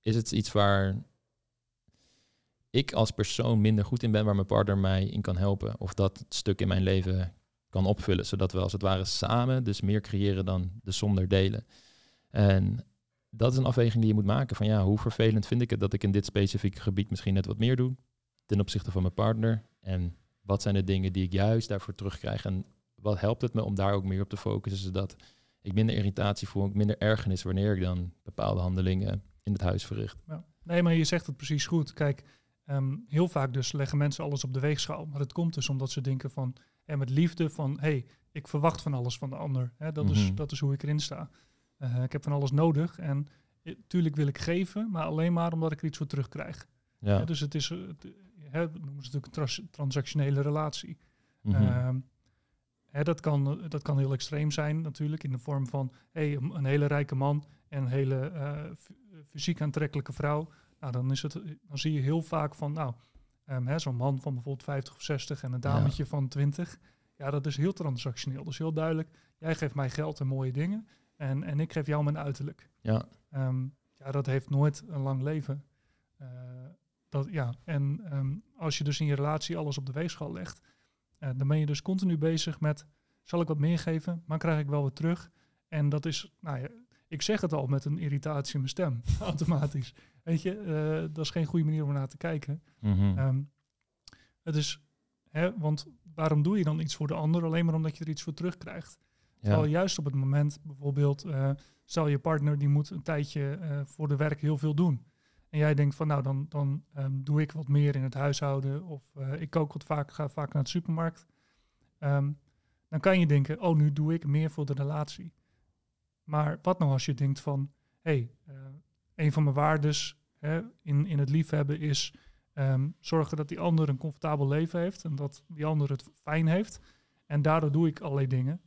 Is het iets waar ik als persoon minder goed in ben, waar mijn partner mij in kan helpen? Of dat stuk in mijn leven kan opvullen, zodat we als het ware samen dus meer creëren dan de zonder delen. En dat is een afweging die je moet maken van ja, hoe vervelend vind ik het dat ik in dit specifieke gebied misschien net wat meer doe ten opzichte van mijn partner en wat zijn de dingen die ik juist daarvoor terugkrijg en wat helpt het me om daar ook meer op te focussen, zodat ik minder irritatie voel, ik minder ergernis wanneer ik dan bepaalde handelingen in het huis verricht. Ja. Nee, maar je zegt het precies goed. Kijk, ehm, heel vaak dus leggen mensen alles op de weegschaal. Maar het komt dus omdat ze denken van, en met liefde van, hé, hey, ik verwacht van alles van de ander. Dat, is, Mhm. dat is hoe ik erin sta. Eh, ik heb van alles nodig en eh, tuurlijk wil ik geven, maar alleen maar omdat ik er iets voor terugkrijg. Ja. Dus het is, eh, het, noemen ze natuurlijk een trans- transactionele relatie. Mhm. Ehm, hè, dat, kan, dat kan heel extreem zijn natuurlijk, in de vorm van hey, een, hele rijke man en een hele fysiek aantrekkelijke vrouw. Nou, dan, is het, dan zie je heel vaak van, nou, ehm, zo'n man van bijvoorbeeld 50 of 60 en een dametje van 20. Ja, dat is heel transactioneel. Dus heel duidelijk, jij geeft mij geld en mooie dingen en, en ik geef jou mijn uiterlijk. ja. Ehm, ja, dat heeft nooit een lang leven. Eh, dat, ja. En ehm, als je dus in je relatie alles op de weegschaal legt, eh, dan ben je dus continu bezig met, zal ik wat meer geven, maar krijg ik wel wat terug? En dat is, nou ja, ik zeg het al met een irritatie in mijn stem, [LAUGHS] automatisch. Weet je, eh, dat is geen goede manier om naar te kijken. Mhm. Ehm, het is, hè, want waarom doe je dan iets voor de ander? Alleen maar omdat je er iets voor terugkrijgt. Terwijl juist op het moment, bijvoorbeeld, eh, stel je partner die moet een tijdje eh, voor de werk heel veel doen. En jij denkt van nou, dan, dan ehm, doe ik wat meer in het huishouden. Of eh, ik kook wat vaak, ga vaak naar de supermarkt. Ehm, dan kan je denken, oh, nu doe ik meer voor de relatie. Maar wat nou als je denkt van, hé, hey, een van mijn waardes hè, in, in het liefhebben is ehm, zorgen dat die ander een comfortabel leven heeft. En dat die ander het fijn heeft. En daardoor doe ik allerlei dingen.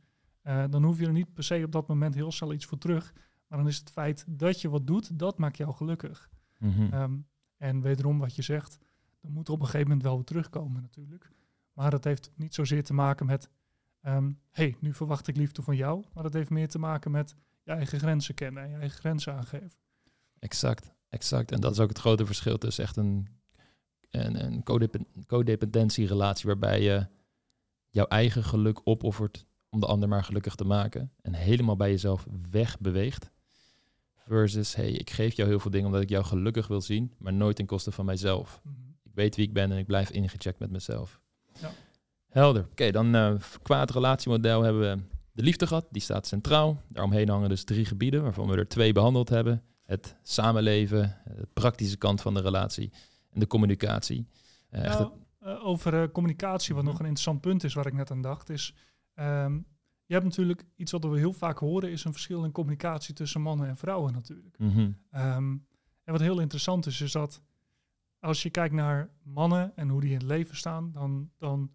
Eh, dan hoef je er niet per se op dat moment heel snel iets voor terug. Maar dan is het feit dat je wat doet, dat maakt jou gelukkig. Mhm. Ehm, en wederom wat je zegt, er moet op een gegeven moment wel weer terugkomen natuurlijk. Maar dat heeft niet zozeer te maken met, hé, hey, nu verwacht ik liefde van jou. Maar dat heeft meer te maken met je eigen grenzen kennen en je eigen grenzen aangeven. Exact, exact. En dat is ook het grote verschil tussen echt een, een, een codep- codependentiërelatie waarbij je jouw eigen geluk opoffert om de ander maar gelukkig te maken en helemaal bij jezelf wegbeweegt. Versus, hey, ik geef jou heel veel dingen omdat ik jou gelukkig wil zien, maar nooit ten koste van mijzelf. Ik weet wie ik ben en ik blijf ingecheckt met mezelf. Ja. Helder. Oké, dan eh qua het relatiemodel hebben we de liefde gehad. Die staat centraal. Daaromheen hangen dus drie gebieden, waarvan we er twee behandeld hebben. Het samenleven, de praktische kant van de relatie en de communicatie. Eh, echt Nou, eh, over eh, communicatie, wat Mhm. nog een interessant punt is waar ik net aan dacht, is... ehm, je hebt natuurlijk iets wat we heel vaak horen, is een verschil in communicatie tussen mannen en vrouwen natuurlijk. Mhm. Ehm, en wat heel interessant is, is dat als je kijkt naar mannen en hoe die in het leven staan, dan, dan,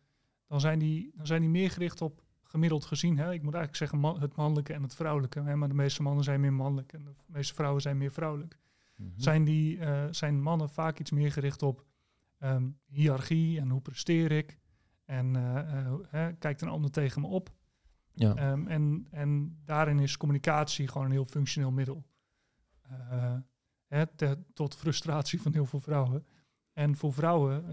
dan, zijn, die, dan zijn die meer gericht op gemiddeld gezien. Hè? Ik moet eigenlijk zeggen man- het mannelijke en het vrouwelijke. Hè? Maar de meeste mannen zijn meer mannelijk en de meeste vrouwen zijn meer vrouwelijk. Mhm. Zijn, die, eh, zijn mannen vaak iets meer gericht op ehm, hiërarchie en hoe presteer ik. En uh, kijkt een ander tegen me op. Ja. Ehm, en, en daarin is communicatie gewoon een heel functioneel middel. Hè, tot frustratie van heel veel vrouwen. En voor vrouwen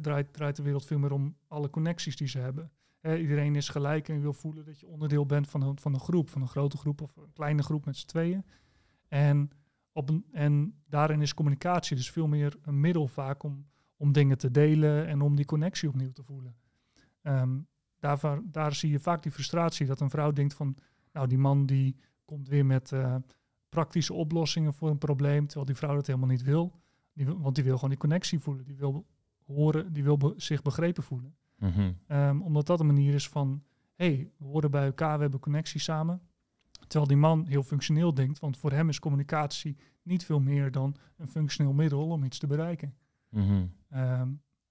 draait, draait de wereld veel meer om alle connecties die ze hebben. iedereen is gelijk en wil voelen dat je onderdeel bent van een, van een groep, van een grote groep of een kleine groep met z'n tweeën. En, op een, en daarin is communicatie dus veel meer een middel vaak om, om dingen te delen en om die connectie opnieuw te voelen. Um, daar, daar zie je vaak die frustratie dat een vrouw denkt van, nou die man die komt weer met uh, praktische oplossingen voor een probleem, terwijl die vrouw dat helemaal niet wil. Die, want die wil gewoon die connectie voelen, die wil horen, die wil zich begrepen voelen. Mhm. Ehm, omdat dat een manier is van, hé, hey, we horen bij elkaar, we hebben connectie samen. Terwijl die man heel functioneel denkt, want voor hem is communicatie niet veel meer dan een functioneel middel om iets te bereiken. Mhm. Ehm,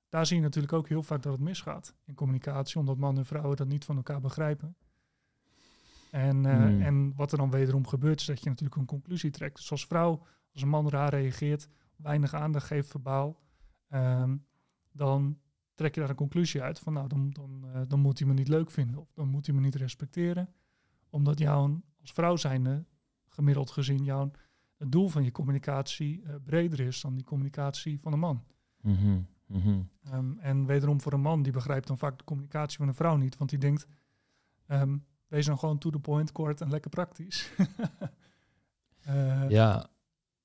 daar zie je natuurlijk ook heel vaak dat het misgaat in communicatie, omdat mannen en vrouwen dat niet van elkaar begrijpen. En, uh, en wat er dan wederom gebeurt, is dat je natuurlijk een conclusie trekt. Dus als vrouw, als een man raar reageert, weinig aandacht geeft verbaal, um, dan trek je daar een conclusie uit van nou, dan, dan, uh, dan moet hij me niet leuk vinden of dan moet hij me niet respecteren. Omdat jouw als vrouw zijnde, gemiddeld gezien, jouw, het doel van je communicatie uh, breder is dan die communicatie van een man. Mm -hmm. um, en wederom voor een man, die begrijpt dan vaak de communicatie van een vrouw niet, want die denkt, um, wees dan gewoon to the point, kort en lekker praktisch. uh, [LAUGHS] ja.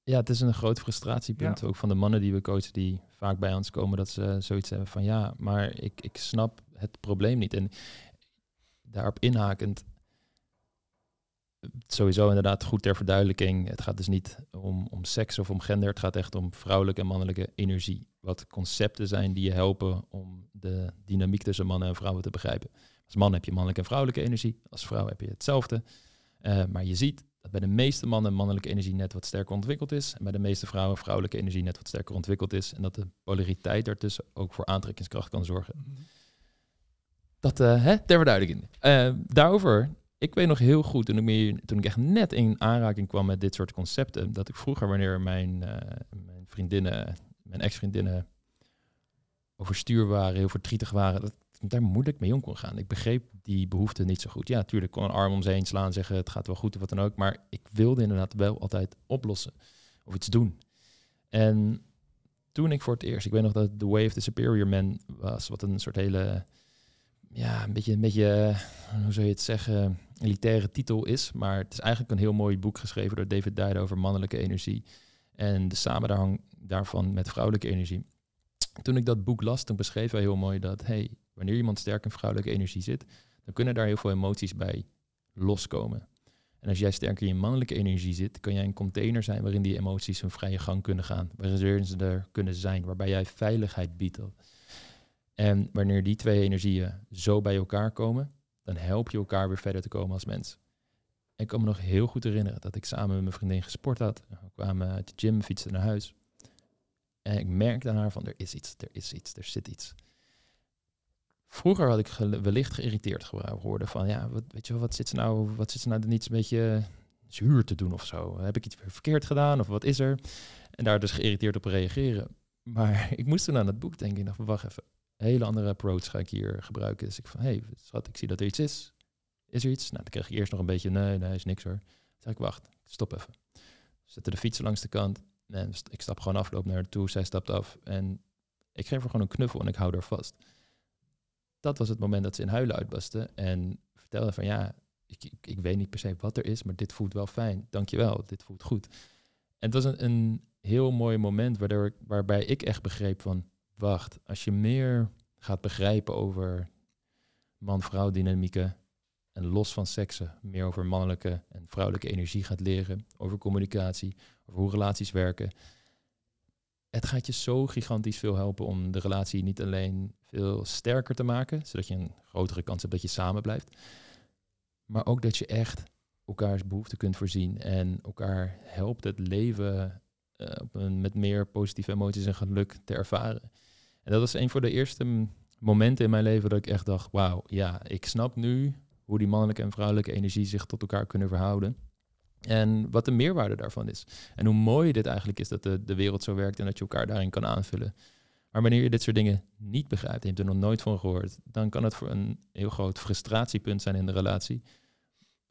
ja, het is een groot frustratiepunt ook van de mannen die we coachen, die vaak bij ons komen, dat ze zoiets hebben van ja, maar ik, ik snap het probleem niet. En daarop inhakend, sowieso inderdaad goed ter verduidelijking. Het gaat dus niet om, om seks of om gender. Het gaat echt om vrouwelijke en mannelijke energie. Wat concepten zijn die je helpen om de dynamiek tussen mannen en vrouwen te begrijpen. Als man heb je mannelijke en vrouwelijke energie. Als vrouw heb je hetzelfde. Uh, maar je ziet dat bij de meeste mannen mannelijke energie net wat sterker ontwikkeld is. En bij de meeste vrouwen vrouwelijke energie net wat sterker ontwikkeld is. En dat de polariteit daartussen ook voor aantrekkingskracht kan zorgen. Mhm. Dat uh, hè, ter verduidelijking. Uh, daarover ik weet nog heel goed, toen ik, meer, toen ik echt net in aanraking kwam met dit soort concepten, dat ik vroeger, wanneer mijn, uh, mijn vriendinnen, mijn ex-vriendinnen overstuur waren, heel verdrietig waren, dat ik daar moeilijk mee om kon gaan. Ik begreep die behoefte niet zo goed. Ja, natuurlijk kon een arm om ze heen slaan, zeggen het gaat wel goed of wat dan ook, maar ik wilde inderdaad wel altijd oplossen of iets doen. En toen ik voor het eerst, ik weet nog dat The Way of the Superior Man was, wat een soort hele ja, een beetje, een beetje, eh, hoe zou je het zeggen, elitaire titel is. Maar het is eigenlijk een heel mooi boek geschreven door David Dyer over mannelijke energie. En de samenhang daarvan met vrouwelijke energie. Toen ik dat boek las, toen beschreef hij heel mooi dat, hey, wanneer iemand sterk in vrouwelijke energie zit, dan kunnen daar heel veel emoties bij loskomen. En als jij sterk in mannelijke energie zit, kan jij een container zijn waarin die emoties hun vrije gang kunnen gaan. Waarin ze er kunnen zijn, waarbij jij veiligheid biedt. En wanneer die twee energieën zo bij elkaar komen, dan help je elkaar weer verder te komen als mens. ik kan me nog heel goed herinneren dat ik samen met mijn vriendin gesport had. We kwamen uit de gym, fietsten naar huis. En ik merkte aan haar van, er is iets, er is iets, er zit iets. Vroeger had ik wellicht geïrriteerd geworden van, ja, wat, weet je wel, wat zit ze nou, wat zit ze nou niet een beetje zuur te doen of zo? Heb ik iets verkeerd gedaan of wat is er? En daar dus geïrriteerd op reageren. Maar [LAUGHS] ik moest toen aan het boek denken. Ik dacht, wacht even hele andere approach ga ik hier gebruiken. Dus ik van, hey, schat, ik zie dat er iets is. Is er iets? Nou, dan kreeg ik eerst nog een beetje, nee, nee, is niks hoor. Zeg ik, wacht, stop even. Zette de fietsen langs de kant. En ik stap gewoon afloop naar haar toe. Zij stapt af. En ik geef haar gewoon een knuffel en ik hou haar vast. Dat was het moment dat ze in huilen uitbarstte. En vertelde van, ja, ik, ik, ik, weet niet per se wat er is, maar dit voelt wel fijn. Dankjewel, dit voelt goed. En het was een, een heel mooi moment waardoor, waarbij ik echt begreep van wacht, als je meer gaat begrijpen over man-vrouw dynamieken en los van seksen, meer over mannelijke en vrouwelijke energie gaat leren, over communicatie, over hoe relaties werken. Het gaat je zo gigantisch veel helpen om de relatie niet alleen veel sterker te maken, zodat je een grotere kans hebt dat je samen blijft, maar ook dat je echt elkaars behoeften kunt voorzien en elkaar helpt het leven uh, met meer positieve emoties en geluk te ervaren. En dat was een van de eerste momenten in mijn leven dat ik echt dacht, wauw, ja, ik snap nu hoe die mannelijke en vrouwelijke energie zich tot elkaar kunnen verhouden. En wat de meerwaarde daarvan is. En hoe mooi dit eigenlijk is dat de, de wereld zo werkt en dat je elkaar daarin kan aanvullen. Maar wanneer je dit soort dingen niet begrijpt, je hebt er nog nooit van gehoord, dan kan het voor een heel groot frustratiepunt zijn in de relatie.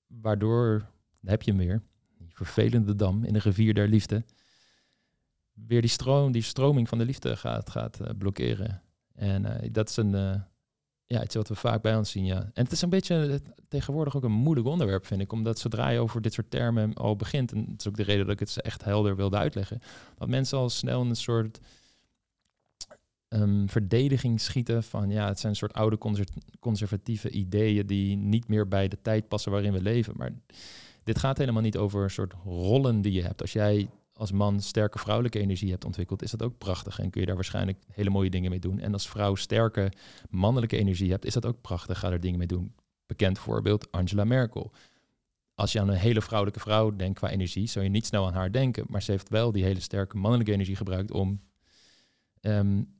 Waardoor, heb je hem weer, die vervelende dam in de rivier der liefde, weer die, stroom, die stroming van de liefde gaat, gaat uh, blokkeren. En uh, dat is een, uh, ja, iets wat we vaak bij ons zien, ja. En het is een beetje tegenwoordig ook een moeilijk onderwerp, vind ik. Omdat zodra je over dit soort termen al begint, en dat is ook de reden dat ik het echt helder wilde uitleggen, dat mensen al snel een soort um, verdediging schieten van, ja, het zijn een soort oude conservatieve ideeën die niet meer bij de tijd passen waarin we leven. Maar dit gaat helemaal niet over een soort rollen die je hebt. Als jij als man sterke vrouwelijke energie hebt ontwikkeld, is dat ook prachtig. En kun je daar waarschijnlijk hele mooie dingen mee doen. En als vrouw sterke mannelijke energie hebt, is dat ook prachtig. Ga er dingen mee doen. Bekend voorbeeld Angela Merkel. Als je aan een hele vrouwelijke vrouw denkt qua energie, zou je niet snel aan haar denken. Maar ze heeft wel die hele sterke mannelijke energie gebruikt om um,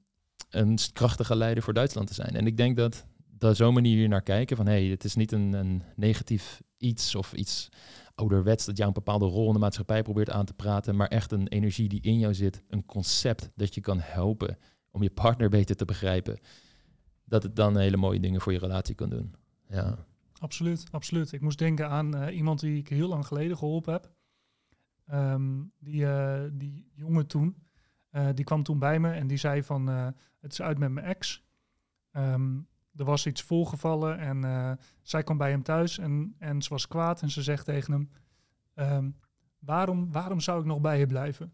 een krachtige leider voor Duitsland te zijn. En ik denk dat dat zo'n manier naar kijken van hé, hey, het is niet een, een negatief iets of iets ouderwets dat jou een bepaalde rol in de maatschappij probeert aan te praten, maar echt een energie die in jou zit, een concept dat je kan helpen om je partner beter te begrijpen, dat het dan hele mooie dingen voor je relatie kan doen. Ja. Absoluut, absoluut. Ik moest denken aan uh, iemand die ik heel lang geleden geholpen heb. Um, die, uh, die jongen toen, uh, die kwam toen bij me en die zei van, het is uit met mijn ex. Um, er was iets voorgevallen en uh, zij kwam bij hem thuis en, en ze was kwaad en ze zegt tegen hem, um, waarom, waarom zou ik nog bij je blijven?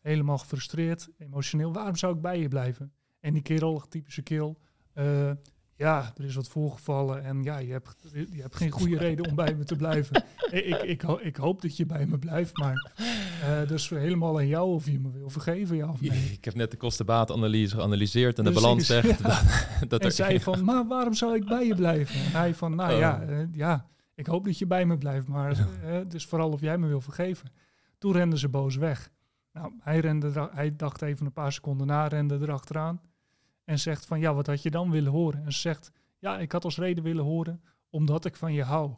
Helemaal gefrustreerd, emotioneel, waarom zou ik bij je blijven? En die kerel, typische keel, uh, ja, er is wat voorgevallen en ja, je hebt, je hebt geen goede reden om bij me te blijven. [LAUGHS] ik, ik, ik, ik, hoop dat je bij me blijft, maar uh, dus helemaal aan jou of je me wil vergeven, ja of nee. Ik heb net de kostenbaatanalyse geanalyseerd en de balans zegt [LAUGHS] ja. dat, [LAUGHS] dat En er, zei van, maar waarom zou ik bij je blijven? En hij van, nou oh. ja, uh, ja, ik hoop dat je bij me blijft, maar uh, dus vooral of jij me wil vergeven. Toen renden ze boos weg. Nou, hij, rende, hij dacht even een paar seconden na, rende erachteraan. En zegt van ja, wat had je dan willen horen? En ze zegt ja, ik had als reden willen horen omdat ik van je hou.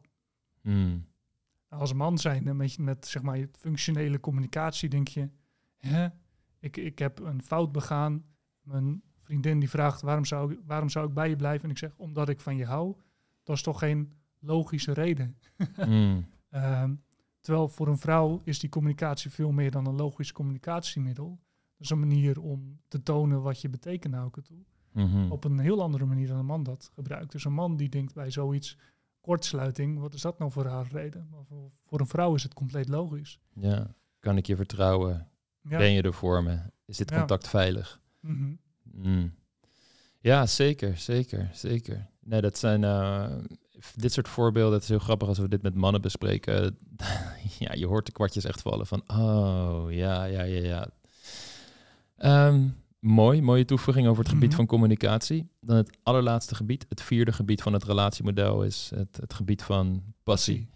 Mm. Als man zijn, met, met zeg maar functionele communicatie, denk je, hè, ik, ik heb een fout begaan. Mijn vriendin die vraagt waarom zou, ik, waarom zou ik bij je blijven? En ik zeg omdat ik van je hou. Dat is toch geen logische reden. [LAUGHS] mm. um, terwijl voor een vrouw is die communicatie veel meer dan een logisch communicatiemiddel. Is een manier om te tonen wat je betekent naar elkaar toe. Mm-hmm. Op een heel andere manier dan een man dat gebruikt. Dus een man die denkt bij zoiets kortsluiting, wat is dat nou voor haar reden? Maar voor, voor een vrouw is het compleet logisch. Ja, kan ik je vertrouwen? Ja. Ben je er voor me? Is dit Ja. contact veilig? Mhm. Mm. Ja, zeker, zeker, zeker. Nee, dat zijn eh, dit soort voorbeelden. Het is heel grappig als we dit met mannen bespreken. [LAUGHS] ja, je hoort de kwartjes echt vallen van, oh ja, ja, ja, ja. Ehm, mooi, mooie toevoeging over het gebied Mhm. van communicatie. Dan het allerlaatste gebied, het vierde gebied van het relatiemodel is het, het gebied van passie.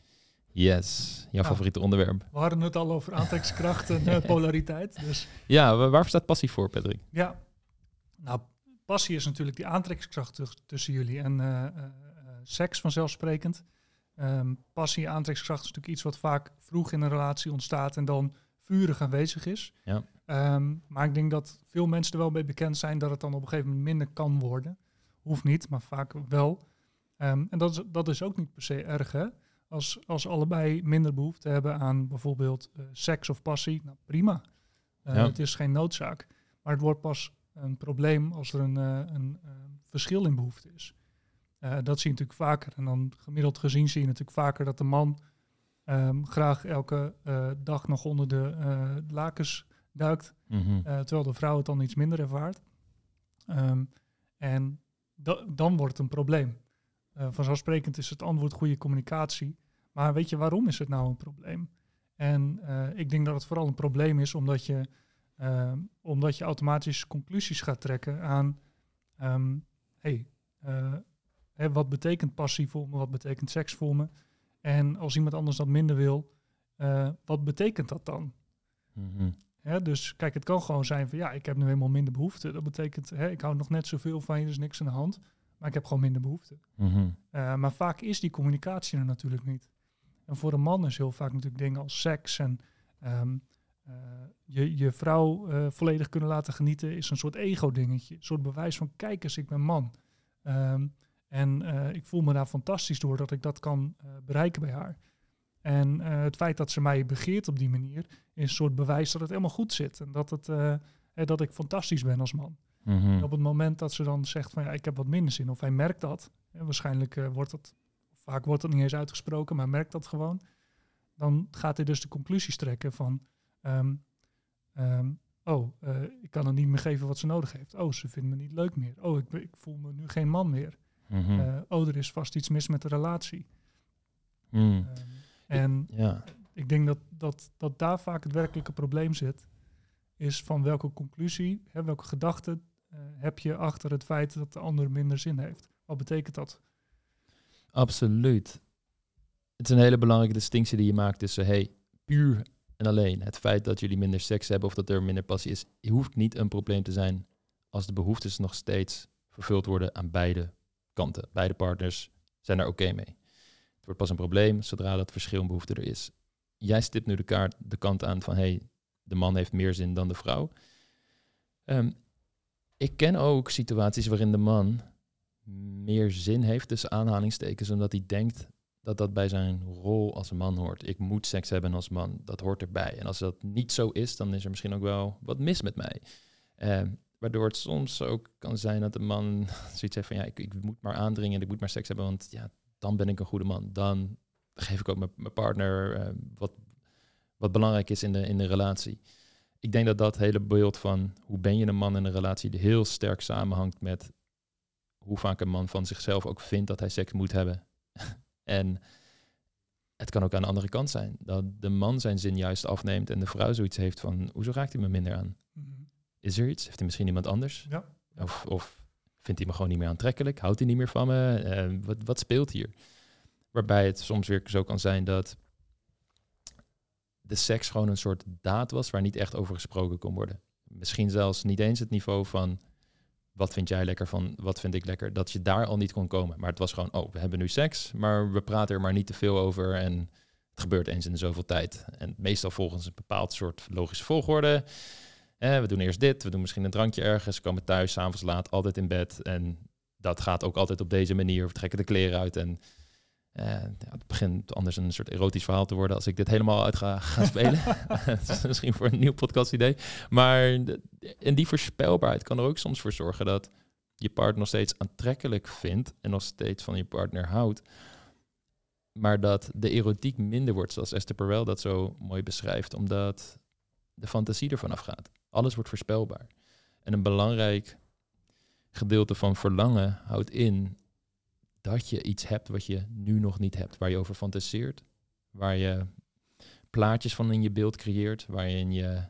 Yes, jouw Ja. favoriete onderwerp. We hadden het al over aantrekkingskracht en [LAUGHS] eh, polariteit. Dus Ja, wa- waar staat passie voor, Patrick? ja, nou, passie is natuurlijk die aantrekkingskracht tuss- tussen jullie en eh, eh, seks vanzelfsprekend. Ehm, passie, aantrekkingskracht is natuurlijk iets wat vaak vroeg in een relatie ontstaat en dan vurig aanwezig is. Ja. Ehm, maar ik denk dat veel mensen er wel mee bekend zijn dat het dan op een gegeven moment minder kan worden. Hoeft niet, maar vaak wel. Ehm, en dat is, dat is ook niet per se erg, hè? Als, als allebei minder behoefte hebben aan bijvoorbeeld eh, seks of passie, nou prima. Eh, Ja. Het is geen noodzaak. Maar het wordt pas een probleem als er een, eh, een eh, verschil in behoefte is. Dat zie je natuurlijk vaker. En dan gemiddeld gezien zie je natuurlijk vaker dat de man ehm, graag elke dag nog onder de lakens duikt. Mhm. Eh, terwijl de vrouw het dan iets minder ervaart. Ehm, en da- dan wordt het een probleem. Eh, vanzelfsprekend is het antwoord goede communicatie. Maar weet je, waarom is het nou een probleem? En eh, ik denk dat het vooral een probleem is omdat je, ehm, omdat je automatisch conclusies gaat trekken aan... ehm, hey, hè, wat betekent passie voor me? Wat betekent seks voor me? En als iemand anders dat minder wil, wat betekent dat dan? Mhm. Hè, dus kijk, het kan gewoon zijn van ja, ik heb nu helemaal minder behoefte. Dat betekent, hè, ik hou nog net zoveel van je, dus niks aan de hand. Maar ik heb gewoon minder behoefte. Mhm. Eh, maar vaak is die communicatie er natuurlijk niet. En voor een man is heel vaak natuurlijk dingen als seks en ehm, eh, je, je vrouw eh, volledig kunnen laten genieten is een soort ego-dingetje. Een soort bewijs van, kijk eens, ik ben man. Ehm, en ik voel me daar fantastisch door dat ik dat kan bereiken bij haar. En het feit dat ze mij begeert op die manier is een soort bewijs dat het helemaal goed zit. En dat, het, dat ik fantastisch ben als man. Mhm. op het moment dat ze dan zegt van ja, ik heb wat minder zin, of hij merkt dat, en waarschijnlijk wordt dat, vaak wordt dat niet eens uitgesproken, maar merkt dat gewoon, dan gaat hij dus de conclusies trekken van ehm, ehm, oh, ik kan er niet meer geven wat ze nodig heeft. Oh, ze vindt me niet leuk meer. Oh, ik, ik voel me nu geen man meer. Mhm. Oh, er is vast iets mis met de relatie. Mm. Um, en ja. ik denk dat, dat, dat daar vaak het werkelijke probleem zit. Is van welke conclusie, hè, welke gedachte uh, heb je achter het feit dat de ander minder zin heeft? Wat betekent dat? Absoluut. Het is een hele belangrijke distinctie die je maakt tussen hey, puur en alleen het feit dat jullie minder seks hebben of dat er minder passie is, hoeft niet een probleem te zijn als de behoeftes nog steeds vervuld worden aan beide kanten. Beide partners zijn daar oké mee. Het wordt pas een probleem zodra dat verschil in behoefte er is. Jij stipt nu de, kaart, de kant aan van hey, de man heeft meer zin dan de vrouw. Um, ik ken ook situaties waarin de man meer zin heeft tussen aanhalingstekens, omdat hij denkt dat dat bij zijn rol als man hoort. Ik moet seks hebben als man, dat hoort erbij. En als dat niet zo is, dan is er misschien ook wel wat mis met mij. Eh, waardoor het soms ook kan zijn dat de man [LAUGHS] zoiets heeft van ja, ik, ik moet maar aandringen en ik moet maar seks hebben, want ja, dan ben ik een goede man. Dan geef ik ook mijn, mijn partner uh, wat, wat belangrijk is in de, in de relatie. Ik denk dat dat hele beeld van hoe ben je een man in een relatie heel sterk samenhangt met hoe vaak een man van zichzelf ook vindt dat hij seks moet hebben. [LAUGHS] en het kan ook aan de andere kant zijn. Dat de man zijn zin juist afneemt en de vrouw zoiets heeft van, hoezo raakt hij me minder aan? Mhm. Is er iets? Heeft hij misschien iemand anders? Ja. Of, of vindt hij me gewoon niet meer aantrekkelijk? Houdt hij niet meer van me? Uh, wat, wat speelt hier? Waarbij het soms weer zo kan zijn dat de seks gewoon een soort daad was waar niet echt over gesproken kon worden. Misschien zelfs niet eens het niveau van wat vind jij lekker van wat vind ik lekker, dat je daar al niet kon komen. Maar het was gewoon, oh, we hebben nu seks, maar we praten er maar niet te veel over en het gebeurt eens in zoveel tijd. En meestal volgens een bepaald soort logische volgorde. Eh, we doen eerst dit, we doen misschien een drankje ergens, komen thuis, s'avonds laat, altijd in bed. En dat gaat ook altijd op deze manier. We trekken de kleren uit en ja, het begint anders een soort erotisch verhaal te worden als ik dit helemaal uit ga, [LAUGHS] spelen. [LAUGHS] dat is misschien voor een nieuw podcast idee. Maar en die voorspelbaarheid kan er ook soms voor zorgen dat je partner nog steeds aantrekkelijk vindt en nog steeds van je partner houdt. Maar dat de erotiek minder wordt, zoals Esther Perel dat zo mooi beschrijft, omdat de fantasie ervan afgaat. Alles wordt voorspelbaar. En een belangrijk gedeelte van verlangen houdt in dat je iets hebt wat je nu nog niet hebt, waar je over fantaseert, waar je plaatjes van in je beeld creëert, waarin je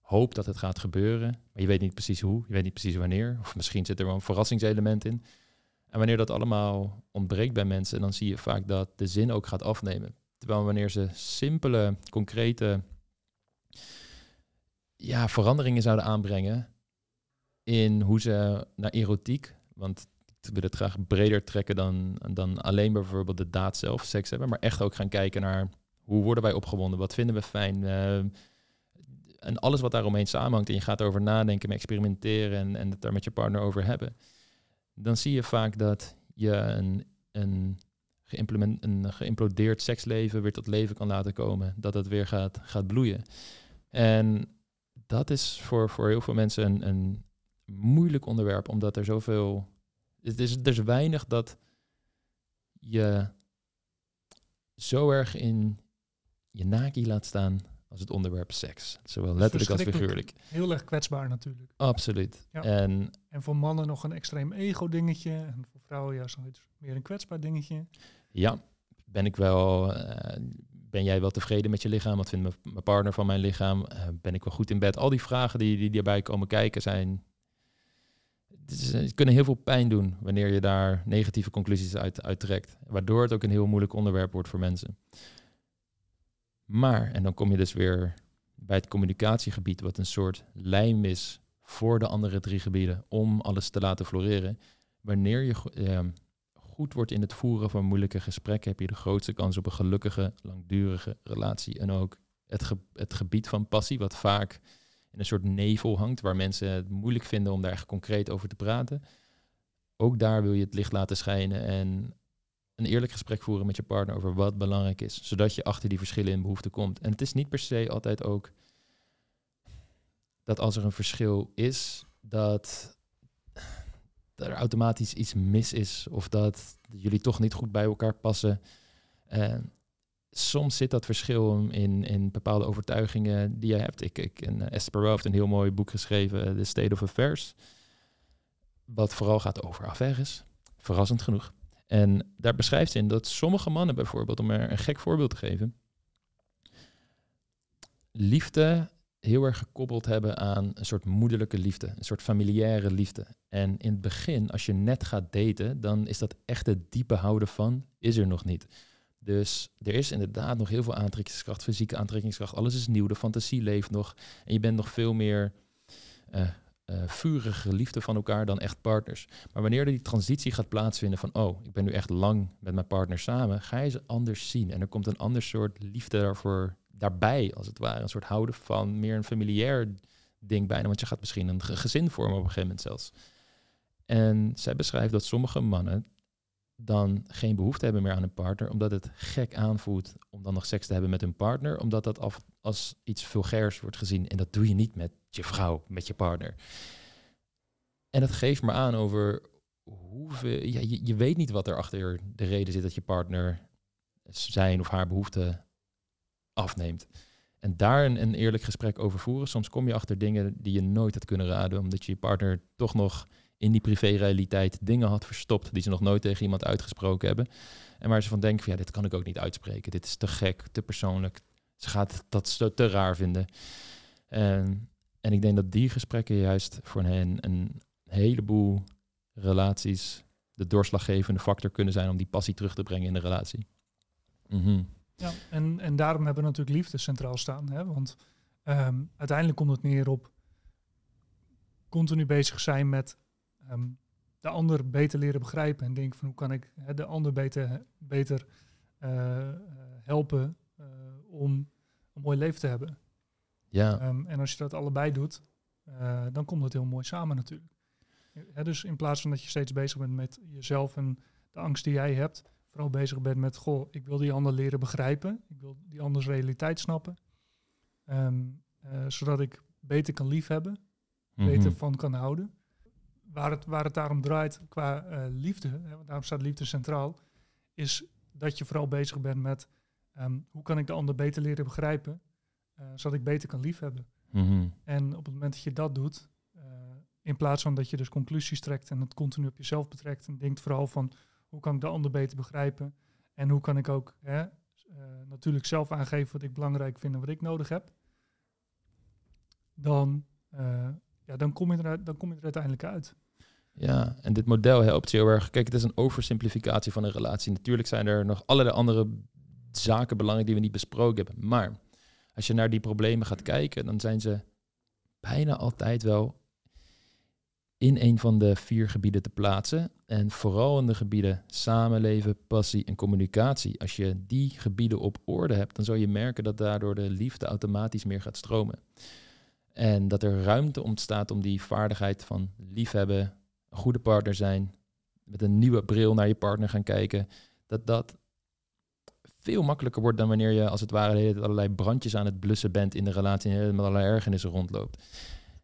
hoopt dat het gaat gebeuren, maar je weet niet precies hoe, je weet niet precies wanneer, of misschien zit er wel een verrassingselement in. En wanneer dat allemaal ontbreekt bij mensen, dan zie je vaak dat de zin ook gaat afnemen. Terwijl wanneer ze simpele, concrete ja, veranderingen zouden aanbrengen in hoe ze naar erotiek, want ik wil het graag breder trekken dan, dan alleen bijvoorbeeld de daad zelf, seks hebben, maar echt ook gaan kijken naar hoe worden wij opgewonden, wat vinden we fijn. Uh, en alles wat daaromheen samenhangt en je gaat erover nadenken, experimenteren en, en het daar met je partner over hebben, dan zie je vaak dat je een, een, een geïmplodeerd seksleven weer tot leven kan laten komen, dat het weer gaat, gaat bloeien. En dat is voor, voor heel veel mensen een, een moeilijk onderwerp, omdat er zoveel het is, er is weinig dat je zo erg in je naki laat staan als het onderwerp seks. Zowel letterlijk als figuurlijk. Heel erg kwetsbaar natuurlijk. Absoluut. En, en voor mannen nog een extreem ego-dingetje. En voor vrouwen juist nog iets meer een kwetsbaar dingetje. Ja, ben ik wel... Uh, ben jij wel tevreden met je lichaam? Wat vindt mijn partner van mijn lichaam? Uh, ben ik wel goed in bed? Al die vragen die, die, erbij komen kijken zijn het kunnen heel veel pijn doen wanneer je daar negatieve conclusies uit, trekt. Waardoor het ook een heel moeilijk onderwerp wordt voor mensen. Maar, en dan kom je dus weer bij het communicatiegebied, wat een soort lijm is voor de andere drie gebieden om alles te laten floreren. Wanneer je eh, goed wordt in het voeren van moeilijke gesprekken, heb je de grootste kans op een gelukkige, langdurige relatie. En ook het, het gebied van passie, wat vaak in een soort nevel hangt, waar mensen het moeilijk vinden om daar echt concreet over te praten. Ook daar wil je het licht laten schijnen en een eerlijk gesprek voeren met je partner over wat belangrijk is, zodat je achter die verschillen in behoeften komt. En het is niet per se altijd ook dat als er een verschil is, dat er automatisch iets mis is of dat jullie toch niet goed bij elkaar passen. Uh, soms zit dat verschil in, in bepaalde overtuigingen die je hebt. Ik, ik, en eh, Esther Perel heeft een heel mooi boek geschreven, The State of Affairs, wat vooral gaat over affaires, verrassend genoeg. En daar beschrijft ze in dat sommige mannen bijvoorbeeld, om er een gek voorbeeld te geven, liefde heel erg gekoppeld hebben aan een soort moederlijke liefde, een soort familiaire liefde. En in het begin, als je net gaat daten, dan is dat echte diepe houden van, is er nog niet. Dus er is inderdaad nog heel veel aantrekkingskracht, fysieke aantrekkingskracht. Alles is nieuw, de fantasie leeft nog. En je bent nog veel meer uh, uh, vurige liefde van elkaar dan echt partners. Maar wanneer er die transitie gaat plaatsvinden van, oh, ik ben nu echt lang met mijn partner samen, ga je ze anders zien. En er komt een ander soort liefde daarvoor daarbij, als het ware. Een soort houden van meer een familiair ding bijna. Want je gaat misschien een gezin vormen op een gegeven moment zelfs. En zij beschrijft dat sommige mannen dan geen behoefte hebben meer aan een partner, omdat het gek aanvoelt om dan nog seks te hebben met hun partner, omdat dat af, als iets vulgairs wordt gezien. En dat doe je niet met je vrouw, met je partner. En dat geeft maar aan over hoeveel. Ja, je, je weet niet wat er achter de reden zit dat je partner zijn of haar behoefte afneemt. En daar een, een eerlijk gesprek over voeren. Soms kom je achter dingen die je nooit had kunnen raden, omdat je je partner toch nog in die privé-realiteit dingen had verstopt die ze nog nooit tegen iemand uitgesproken hebben. En waar ze van denken, van, ja, dit kan ik ook niet uitspreken. Dit is te gek, te persoonlijk. Ze gaat dat te raar vinden. En, en ik denk dat die gesprekken juist voor hen een heleboel relaties de doorslaggevende factor kunnen zijn om die passie terug te brengen in de relatie. Mm Ja, en, en daarom hebben we natuurlijk liefde centraal staan. Hè? Want um, uiteindelijk komt het neer op continu bezig zijn met Ehm, de ander beter leren begrijpen en denken van hoe kan ik de ander beter, beter uh, helpen uh, om een mooi leven te hebben. Ja. Um, en als je dat allebei doet, uh, dan komt het heel mooi samen natuurlijk. dus in plaats van dat je steeds bezig bent met jezelf en de angst die jij hebt, vooral bezig bent met, goh, ik wil die ander leren begrijpen, ik wil die anders realiteit snappen, um, zodat ik beter kan liefhebben, mm beter van kan houden. Waar het, waar het daarom draait qua uh, liefde, hè, want daarom staat liefde centraal, is dat je vooral bezig bent met um, hoe kan ik de ander beter leren begrijpen, uh, zodat ik beter kan liefhebben. Mm En op het moment dat je dat doet, in plaats van dat je dus conclusies trekt en het continu op jezelf betrekt en denkt vooral van hoe kan ik de ander beter begrijpen en hoe kan ik ook hè, natuurlijk zelf aangeven wat ik belangrijk vind en wat ik nodig heb, dan ja, dan kom, je er, dan kom je er uiteindelijk uit. Ja, en dit model helpt je heel erg. Kijk, het is een oversimplificatie van een relatie. Natuurlijk zijn er nog allerlei andere zaken belangrijk die we niet besproken hebben. Maar als je naar die problemen gaat kijken, dan zijn ze bijna altijd wel in een van de vier gebieden te plaatsen. En vooral in de gebieden samenleven, passie en communicatie. Als je die gebieden op orde hebt, dan zal je merken dat daardoor de liefde automatisch meer gaat stromen. En dat er ruimte ontstaat om die vaardigheid van liefhebben, een goede partner zijn, met een nieuwe bril naar je partner gaan kijken, dat dat veel makkelijker wordt dan wanneer je als het ware allerlei brandjes aan het blussen bent in de relatie en met allerlei ergernissen rondloopt.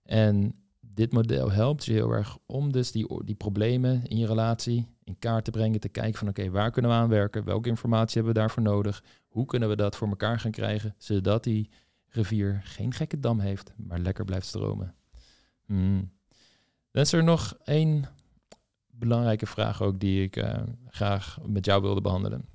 En dit model helpt je heel erg om dus die, die problemen in je relatie in kaart te brengen, te kijken van oké, waar kunnen we aan werken, welke informatie hebben we daarvoor nodig, hoe kunnen we dat voor elkaar gaan krijgen, zodat die rivier geen gekke dam heeft, maar lekker blijft stromen. Hmm. Dan is er nog één belangrijke vraag ook die ik uh, graag met jou wilde behandelen.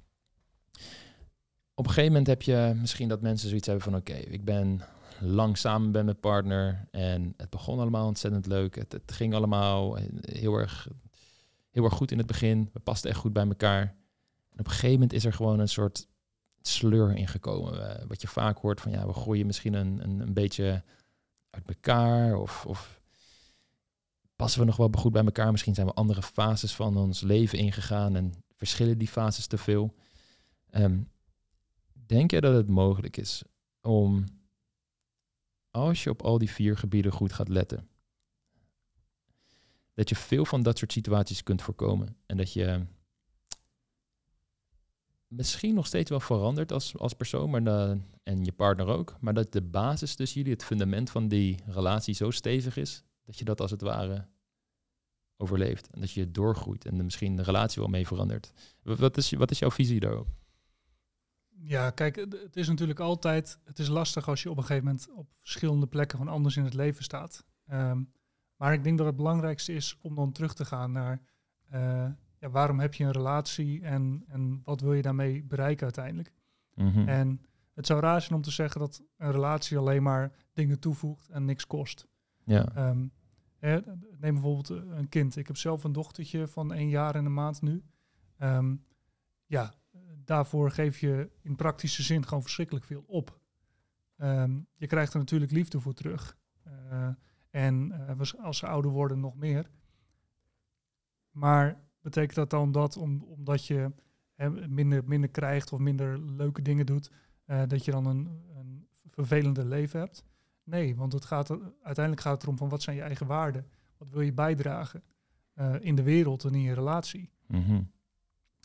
Op een gegeven moment heb je misschien dat mensen zoiets hebben van oké, ik ben lang samen met mijn partner en het begon allemaal ontzettend leuk. Het, ging allemaal heel erg, heel erg goed in het begin. We pasten echt goed bij elkaar. En op een gegeven moment is er gewoon een soort sleur ingekomen. Uh, wat je vaak hoort van ja, we groeien misschien een, een, een beetje uit elkaar of, of passen we nog wel goed bij elkaar. Misschien zijn we andere fases van ons leven ingegaan en verschillen die fases te veel. Um, denk je dat het mogelijk is om als je op al die vier gebieden goed gaat letten, dat je veel van dat soort situaties kunt voorkomen. En dat je misschien nog steeds wel verandert als, als persoon, maar dan, en je partner ook. Maar dat de basis tussen jullie, het fundament van die relatie zo stevig is, dat je dat als het ware overleeft. En dat je doorgroeit en misschien de relatie wel mee verandert. Wat is, wat is jouw visie daarop? Ja, kijk, het is natuurlijk altijd, het is lastig als je op een gegeven moment op verschillende plekken gewoon anders in het leven staat. Ehm, maar ik denk dat het belangrijkste is om dan terug te gaan naar uh, ja, waarom heb je een relatie en, en wat wil je daarmee bereiken uiteindelijk. Mhm. En het zou raar zijn om te zeggen dat een relatie alleen maar dingen toevoegt en niks kost. Ja. Um, hè, neem bijvoorbeeld een kind. Ik heb zelf een dochtertje van één jaar en een maand nu. Ehm, ja, daarvoor geef je in praktische zin gewoon verschrikkelijk veel op. Ehm, je krijgt er natuurlijk liefde voor terug. Uh, en uh, als ze ouder worden nog meer. Maar betekent dat dan dat om, omdat je minder, minder krijgt of minder leuke dingen doet, uh, dat je dan een, een vervelender leven hebt? Nee, want het gaat uiteindelijk gaat het erom van wat zijn je eigen waarden? Wat wil je bijdragen in de wereld en in je relatie? Mm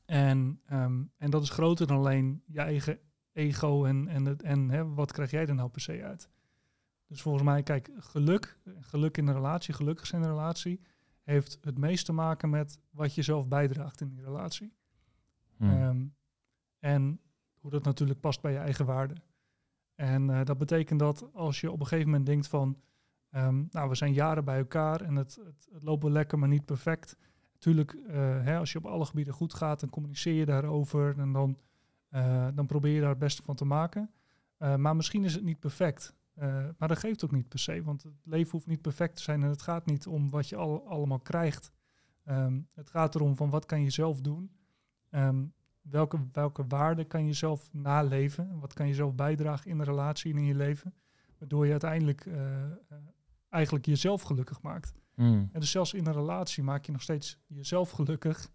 en, ehm, en dat is groter dan alleen je eigen ego en, en, het, en hè, wat krijg jij er nou per se uit. Dus volgens mij, kijk, geluk, geluk in een relatie, gelukkig zijn in een relatie, heeft het meest te maken met wat je zelf bijdraagt in die relatie. Hmm. Ehm, en hoe dat natuurlijk past bij je eigen waarden. En uh, dat betekent dat als je op een gegeven moment denkt van, ehm, nou, we zijn jaren bij elkaar en het, het, het loopt wel lekker, maar niet perfect. Natuurlijk, uh, hè, als je op alle gebieden goed gaat, dan communiceer je daarover en dan, uh, dan probeer je daar het beste van te maken. Uh, maar misschien is het niet perfect. maar dat geeft ook niet per se, want het leven hoeft niet perfect te zijn en het gaat niet om wat je al, allemaal krijgt. Um, het gaat erom van wat kan je zelf doen, um, welke, welke waarden kan je zelf naleven, wat kan je zelf bijdragen in de relatie en in je leven, waardoor je uiteindelijk eigenlijk jezelf gelukkig maakt. Mm. En dus zelfs in een relatie maak je nog steeds jezelf gelukkig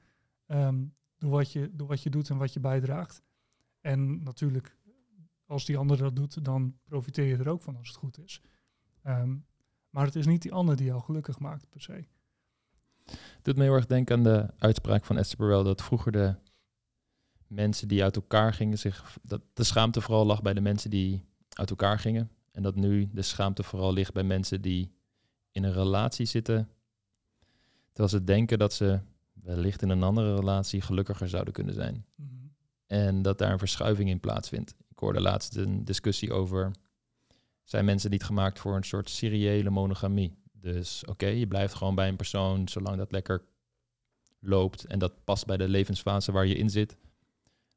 um, door, wat je, door wat je doet en wat je bijdraagt. En natuurlijk, als die ander dat doet, dan profiteer je er ook van als het goed is. Um, maar het is niet die ander die jou gelukkig maakt per se. Het doet me heel erg denken aan de uitspraak van Esther Perel dat vroeger de mensen die uit elkaar gingen zich dat de schaamte vooral lag bij de mensen die uit elkaar gingen en dat nu de schaamte vooral ligt bij mensen die in een relatie zitten, terwijl ze denken dat ze wellicht in een andere relatie gelukkiger zouden kunnen zijn. Mhm. En dat daar een verschuiving in plaatsvindt. Ik hoorde laatst een discussie over, zijn mensen niet gemaakt voor een soort seriële monogamie? Dus oké, je blijft gewoon bij een persoon zolang dat lekker loopt en dat past bij de levensfase waar je in zit.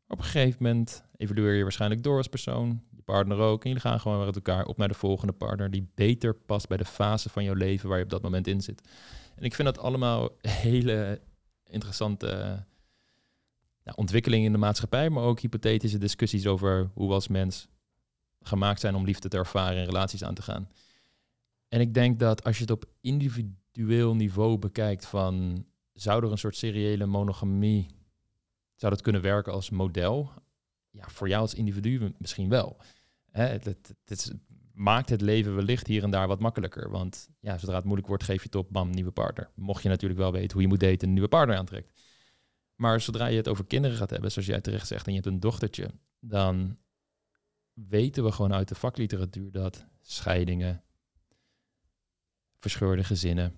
Op een gegeven moment evolueer je waarschijnlijk door als persoon partner ook. En jullie gaan gewoon met elkaar op naar de volgende partner die beter past bij de fase van jouw leven waar je op dat moment in zit. En ik vind dat allemaal [LAUGHS] hele interessante nou, ontwikkelingen in de maatschappij, maar ook hypothetische discussies over hoe we als mens gemaakt zijn om liefde te ervaren en relaties aan te gaan. En ik denk dat als je het op individueel niveau bekijkt van zou er een soort seriële monogamie, zou dat kunnen werken als model? Ja, voor jou als individu misschien wel. Hè, het, het, maakt het leven wellicht hier en daar wat makkelijker. Want ja, zodra het moeilijk wordt, geef je het op, bam, nieuwe partner. Mocht je natuurlijk wel weten hoe je moet daten en een nieuwe partner aantrekt. Maar zodra je het over kinderen gaat hebben, zoals jij terecht zegt, en je hebt een dochtertje, dan weten we gewoon uit de vakliteratuur dat scheidingen, verscheurde gezinnen,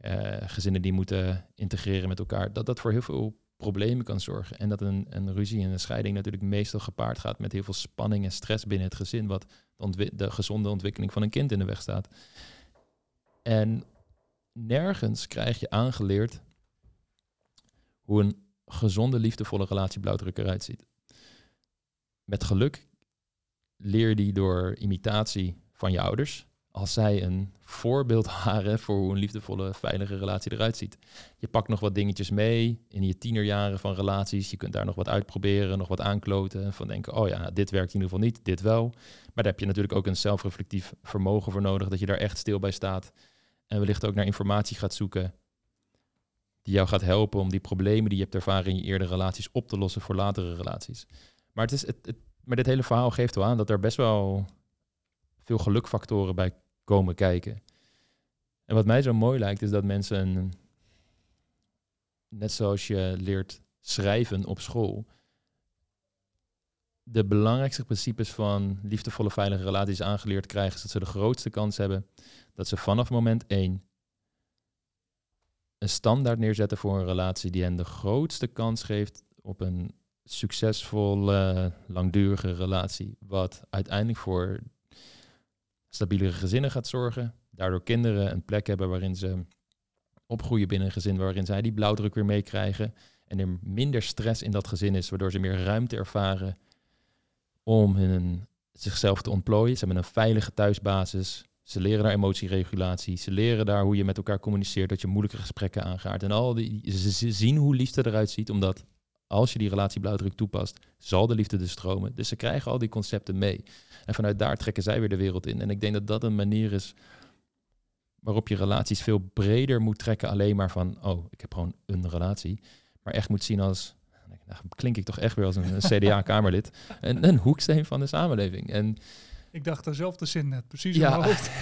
uh, gezinnen die moeten integreren met elkaar, dat dat voor heel veel problemen kan zorgen. En dat een, een ruzie en een scheiding natuurlijk meestal gepaard gaat met heel veel spanning en stress binnen het gezin, wat de, de gezonde ontwikkeling van een kind in de weg staat. En nergens krijg je aangeleerd hoe een gezonde, liefdevolle relatie blauwdruk eruit ziet. Met geluk leer je die door imitatie van je ouders als zij een voorbeeld [LAUGHS] waren voor hoe een liefdevolle, veilige relatie eruit ziet. Je pakt nog wat dingetjes mee in je tienerjaren van relaties. Je kunt daar nog wat uitproberen, nog wat aankloten. Van denken, oh ja, dit werkt in ieder geval niet, dit wel. Maar daar heb je natuurlijk ook een zelfreflectief vermogen voor nodig, dat je daar echt stil bij staat. En wellicht ook naar informatie gaat zoeken die jou gaat helpen om die problemen die je hebt ervaren in je eerdere relaties op te lossen voor latere relaties. Maar, het is, het, maar dit hele verhaal geeft wel aan dat er best wel veel gelukfactoren bij komen kijken. En wat mij zo mooi lijkt, is dat mensen, net zoals je leert schrijven op school, de belangrijkste principes van liefdevolle, veilige relaties aangeleerd krijgen, zodat ze de grootste kans hebben dat ze vanaf moment één een standaard neerzetten voor een relatie die hen de grootste kans geeft op een succesvolle, langdurige relatie. Wat uiteindelijk voor stabielere gezinnen gaat zorgen. Daardoor kinderen een plek hebben waarin ze opgroeien binnen een gezin, waarin zij die blauwdruk weer meekrijgen. En er minder stress in dat gezin is, waardoor ze meer ruimte ervaren om hun, zichzelf te ontplooien. Ze hebben een veilige thuisbasis. Ze leren daar emotieregulatie. Ze leren daar hoe je met elkaar communiceert, dat je moeilijke gesprekken aangaat. En al die, ze zien hoe liefde eruit ziet, omdat als je die relatie blauwdruk toepast, zal de liefde dus stromen. Dus ze krijgen al die concepten mee. En vanuit daar trekken zij weer de wereld in. En ik denk dat dat een manier is waarop je relaties veel breder moet trekken. Alleen maar van, oh, ik heb gewoon een relatie. Maar echt moet zien als, nou, klink ik toch echt weer als een [LAUGHS] CDA-kamerlid, een, een hoeksteen van de samenleving. En ik dacht dezelfde zin net, precies ja. in mijn hoofd. [LAUGHS]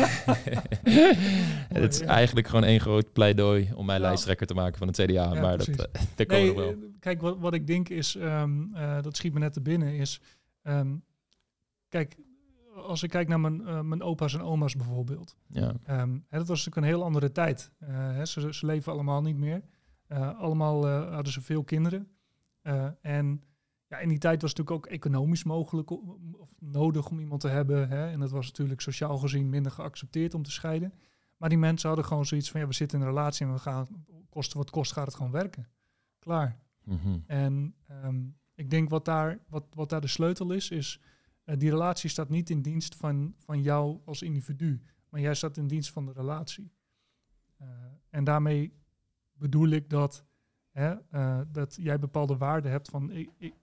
[LAUGHS] het is eigenlijk gewoon één groot pleidooi om mij lijsttrekker te maken van het CDA. maar dat, uh, [LAUGHS] dat nee, wel. Eh, kijk, wat, wat ik denk is, um, uh, dat schiet me net te binnen, is... Um, kijk, als ik kijk naar mijn, uh, mijn opa's en oma's bijvoorbeeld. Ja. Um, hè, dat was natuurlijk een heel andere tijd. Hè, ze, ze, leven allemaal niet meer. allemaal hadden ze veel kinderen. en ja, in die tijd was het natuurlijk ook economisch mogelijk of nodig om iemand te hebben. Hè? En dat was natuurlijk sociaal gezien minder geaccepteerd om te scheiden. Maar die mensen hadden gewoon zoiets van, ja, we zitten in een relatie en we gaan, kosten wat kost, gaat het gewoon werken. Klaar. Mhm. En ehm, ik denk wat daar, wat, wat daar de sleutel is, is uh, die relatie staat niet in dienst van, van jou als individu, maar jij staat in dienst van de relatie. Uh, en daarmee bedoel ik dat, hè, uh, dat jij bepaalde waarden hebt van ik, ik,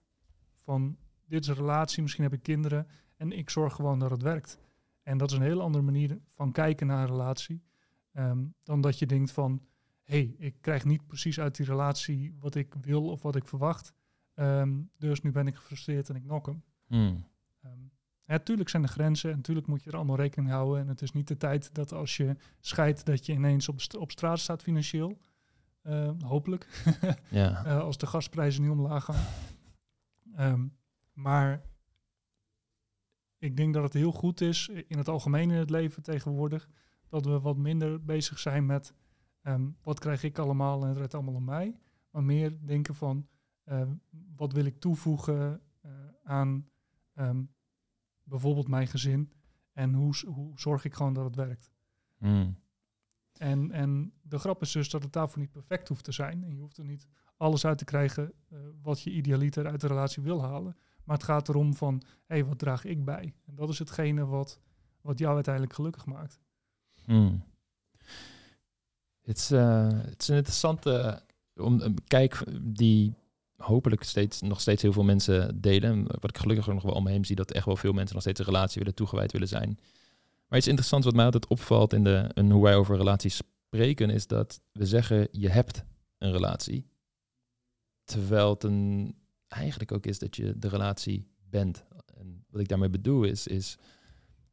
van dit is een relatie, misschien heb ik kinderen en ik zorg gewoon dat het werkt. En dat is een heel andere manier van kijken naar een relatie ehm, dan dat je denkt van hé, hey, ik krijg niet precies uit die relatie wat ik wil of wat ik verwacht. Um, dus nu ben ik gefrustreerd en ik nok hem. Hmm. Um, zijn er grenzen en natuurlijk moet je er allemaal rekening houden. En het is niet de tijd dat als je scheidt dat je ineens op, op straat staat financieel. Uh, hopelijk. ja. uh, [LAUGHS] als de gasprijzen niet omlaag gaan. Um, maar ik denk dat het heel goed is in het algemeen in het leven tegenwoordig dat we wat minder bezig zijn met um, wat krijg ik allemaal en het redt allemaal om mij. Maar meer denken van uh, wat wil ik toevoegen uh, aan um, bijvoorbeeld mijn gezin en hoe, hoe zorg ik gewoon dat het werkt. Mm. En, en de grap is dus dat het daarvoor niet perfect hoeft te zijn. En je hoeft er niet alles uit te krijgen uh, wat je idealiter uit de relatie wil halen. Maar het gaat erom van, hé, hey, wat draag ik bij? En dat is hetgene wat, wat jou uiteindelijk gelukkig maakt. Hmm. Het, is, het is een interessante om, een kijk die hopelijk steeds, nog steeds heel veel mensen delen. Wat ik gelukkig nog wel om me heen zie, dat echt wel veel mensen nog steeds een relatie willen toegewijd willen zijn. Maar iets interessants wat mij altijd opvalt in, de, in hoe wij over relaties spreken, is dat we zeggen je hebt een relatie. Terwijl het eigenlijk ook is dat je de relatie bent. En wat ik daarmee bedoel is, is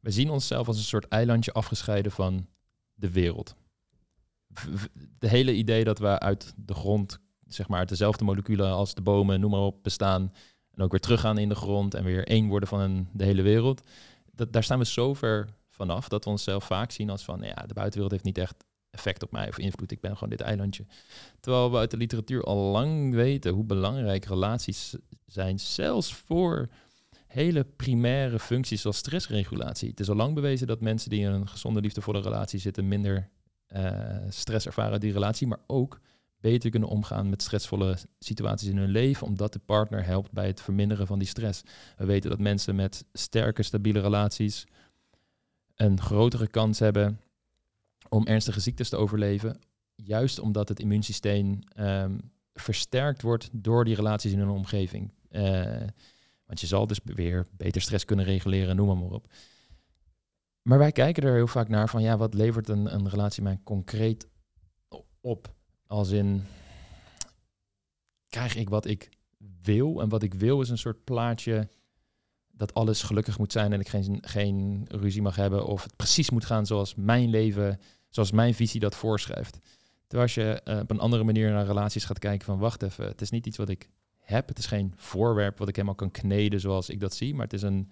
we zien onszelf als een soort eilandje afgescheiden van de wereld. De hele idee dat we uit de grond, zeg maar, dezelfde moleculen als de bomen, noem maar op, bestaan. En ook weer teruggaan in de grond en weer één worden van de hele wereld. Dat, daar staan we zo ver vanaf dat we onszelf vaak zien als van, ja, de buitenwereld heeft niet echt effect op mij of invloed. Ik ben gewoon dit eilandje. Terwijl we uit de literatuur al lang weten hoe belangrijk relaties zijn, zelfs voor hele primaire functies zoals stressregulatie. Het is al lang bewezen dat mensen die in een gezonde, liefdevolle relatie zitten, minder uh, stress ervaren die relatie, maar ook beter kunnen omgaan met stressvolle situaties in hun leven, omdat de partner helpt bij het verminderen van die stress. We weten dat mensen met sterke, stabiele relaties een grotere kans hebben om ernstige ziektes te overleven. Juist omdat het immuunsysteem um, versterkt wordt door die relaties in hun omgeving. Uh, want je zal dus weer beter stress kunnen reguleren, noem maar, maar op. Maar wij kijken er heel vaak naar van ja, wat levert een, een relatie mij concreet op? Als in, krijg ik wat ik wil? En wat ik wil is een soort plaatje dat alles gelukkig moet zijn en ik geen, geen ruzie mag hebben of het precies moet gaan zoals mijn leven, zoals mijn visie dat voorschrijft. Terwijl als je eh, op een andere manier naar relaties gaat kijken van wacht even, het is niet iets wat ik heb, het is geen voorwerp wat ik helemaal kan kneden zoals ik dat zie, maar het is een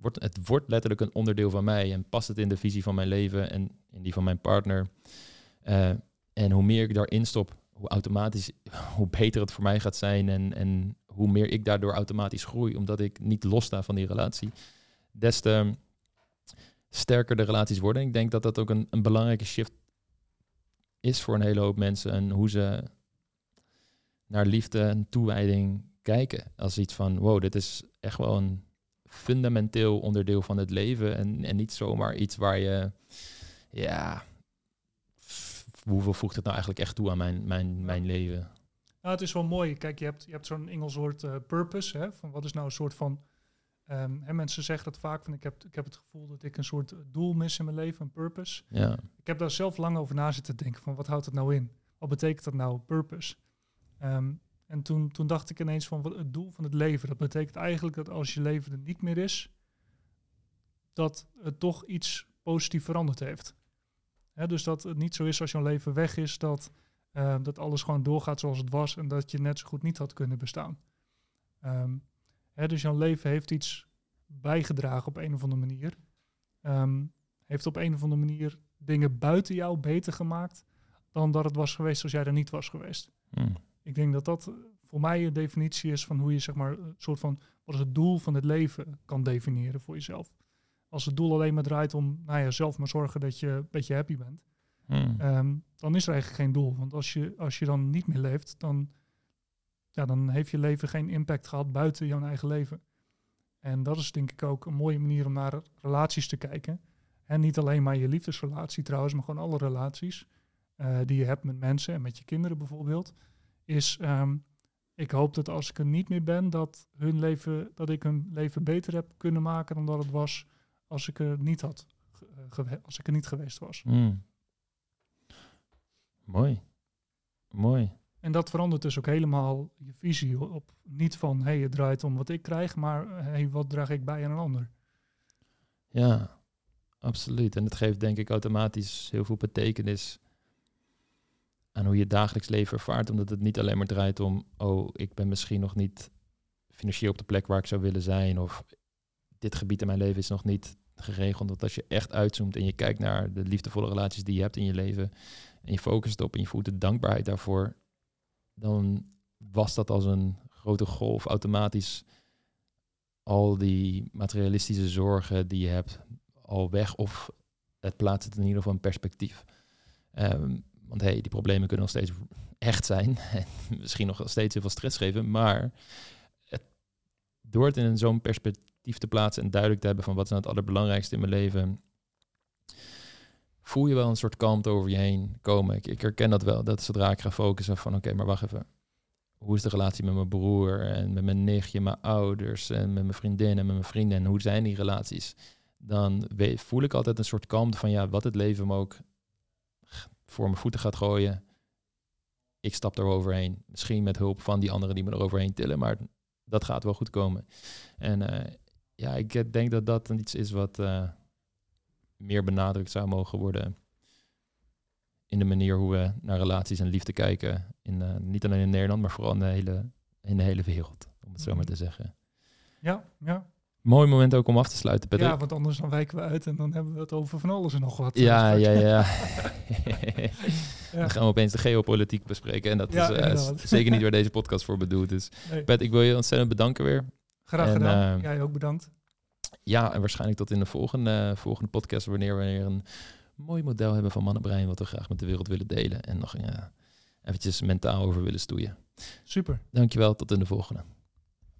wordt, het wordt letterlijk een onderdeel van mij en past het in de visie van mijn leven en in die van mijn partner. Uh, en hoe meer ik daarin stop, hoe automatisch, [LAUGHS] hoe beter het voor mij gaat zijn en, en hoe meer ik daardoor automatisch groei, omdat ik niet lossta van die relatie, des te sterker de relaties worden. Ik denk dat dat ook een, een belangrijke shift is voor een hele hoop mensen en hoe ze naar liefde en toewijding kijken. Als iets van, wow, dit is echt wel een fundamenteel onderdeel van het leven en, en niet zomaar iets waar je, ja, hoeveel voegt het nou eigenlijk echt toe aan mijn, mijn, mijn leven? Nou, het is wel mooi. Kijk, je hebt, je hebt zo'n Engels woord uh, purpose. Hè, van wat is nou een soort van. Um, hè, mensen zeggen dat vaak van ik heb, ik heb het gevoel dat ik een soort doel mis in mijn leven, een purpose. Ja. Ik heb daar zelf lang over na zitten denken van wat houdt het nou in? Wat betekent dat nou, purpose? Um, en toen, toen dacht ik ineens van wat, het doel van het leven. Dat betekent eigenlijk dat als je leven er niet meer is, dat het toch iets positief veranderd heeft. dus dat het niet zo is als jouw leven weg is, dat, uh, dat alles gewoon doorgaat zoals het was en dat je net zo goed niet had kunnen bestaan. Um, dus jouw leven heeft iets bijgedragen op een of andere manier. Um, heeft op een of andere manier dingen buiten jou beter gemaakt dan dat het was geweest als jij er niet was geweest. Hmm. Ik denk dat dat voor mij een definitie is van hoe je zeg maar een soort van wat is het doel van het leven kan definiëren voor jezelf. Als het doel alleen maar draait om nou ja, zelf maar zorgen dat je een beetje happy bent, Hmm. ehm, dan is er eigenlijk geen doel. Want als je, als je dan niet meer leeft, dan, ja, dan heeft je leven geen impact gehad buiten jouw eigen leven. En dat is denk ik ook een mooie manier om naar relaties te kijken. En niet alleen maar je liefdesrelatie trouwens, maar gewoon alle relaties uh, die je hebt met mensen en met je kinderen bijvoorbeeld. Is um, ik hoop dat als ik er niet meer ben, dat, hun leven, dat ik hun leven beter heb kunnen maken dan dat het was als ik er niet had als ik er niet geweest was. Mm. Mooi. Mooi. En dat verandert dus ook helemaal je visie op niet van hey, het draait om wat ik krijg, maar hey, wat draag ik bij aan een ander. Ja, absoluut. En het geeft denk ik automatisch heel veel betekenis aan hoe je dagelijks leven ervaart. Omdat het niet alleen maar draait om, oh, ik ben misschien nog niet financieel op de plek waar ik zou willen zijn. Of dit gebied in mijn leven is nog niet geregeld. Want als je echt uitzoomt en je kijkt naar de liefdevolle relaties die je hebt in je leven. En je focust op en je voelt de dankbaarheid daarvoor. Dan was dat als een grote golf automatisch al die materialistische zorgen die je hebt al weg. Of het plaatst het in ieder geval in perspectief. Um, want hey, die problemen kunnen nog steeds echt zijn. [LAUGHS] En misschien nog steeds heel veel stress geven. Maar het, door het in zo'n perspectief te plaatsen en duidelijk te hebben van wat is nou het allerbelangrijkste in mijn leven, voel je wel een soort kalmte over je heen komen. Ik, ik herken dat wel. Dat zodra ik ga focussen van oké, maar wacht even. Hoe is de relatie met mijn broer en met mijn nichtje, mijn ouders en met mijn vriendin en met mijn vrienden en hoe zijn die relaties? Dan voel ik altijd een soort kalmte van ja, wat het leven me ook voor mijn voeten gaat gooien. Ik stap er overheen. Misschien met hulp van die anderen die me er overheen tillen, maar dat gaat wel goed komen. En uh, ja, ik denk dat dat iets is wat uh, meer benadrukt zou mogen worden in de manier hoe we naar relaties en liefde kijken. In, uh, niet alleen in Nederland, maar vooral in de hele, in de hele wereld, om het zo maar te zeggen. Ja, ja. Mooi moment ook om af te sluiten, Patrick. Ja, want anders dan wijken we uit en dan hebben we het over van alles en nog wat. Ja, ja, ja, [LAUGHS] [LAUGHS] ja. Dan gaan we opeens de geopolitiek bespreken. En dat ja, is uh, zeker niet waar deze podcast voor bedoeld is. Nee. Pet, ik wil je ontzettend bedanken weer. Graag en, gedaan. Uh, Jij ook bedankt. Ja, en waarschijnlijk tot in de volgende, volgende podcast, wanneer we weer een mooi model hebben van mannenbrein, wat we graag met de wereld willen delen. En nog uh, eventjes mentaal over willen stoeien. Super. Dankjewel, tot in de volgende.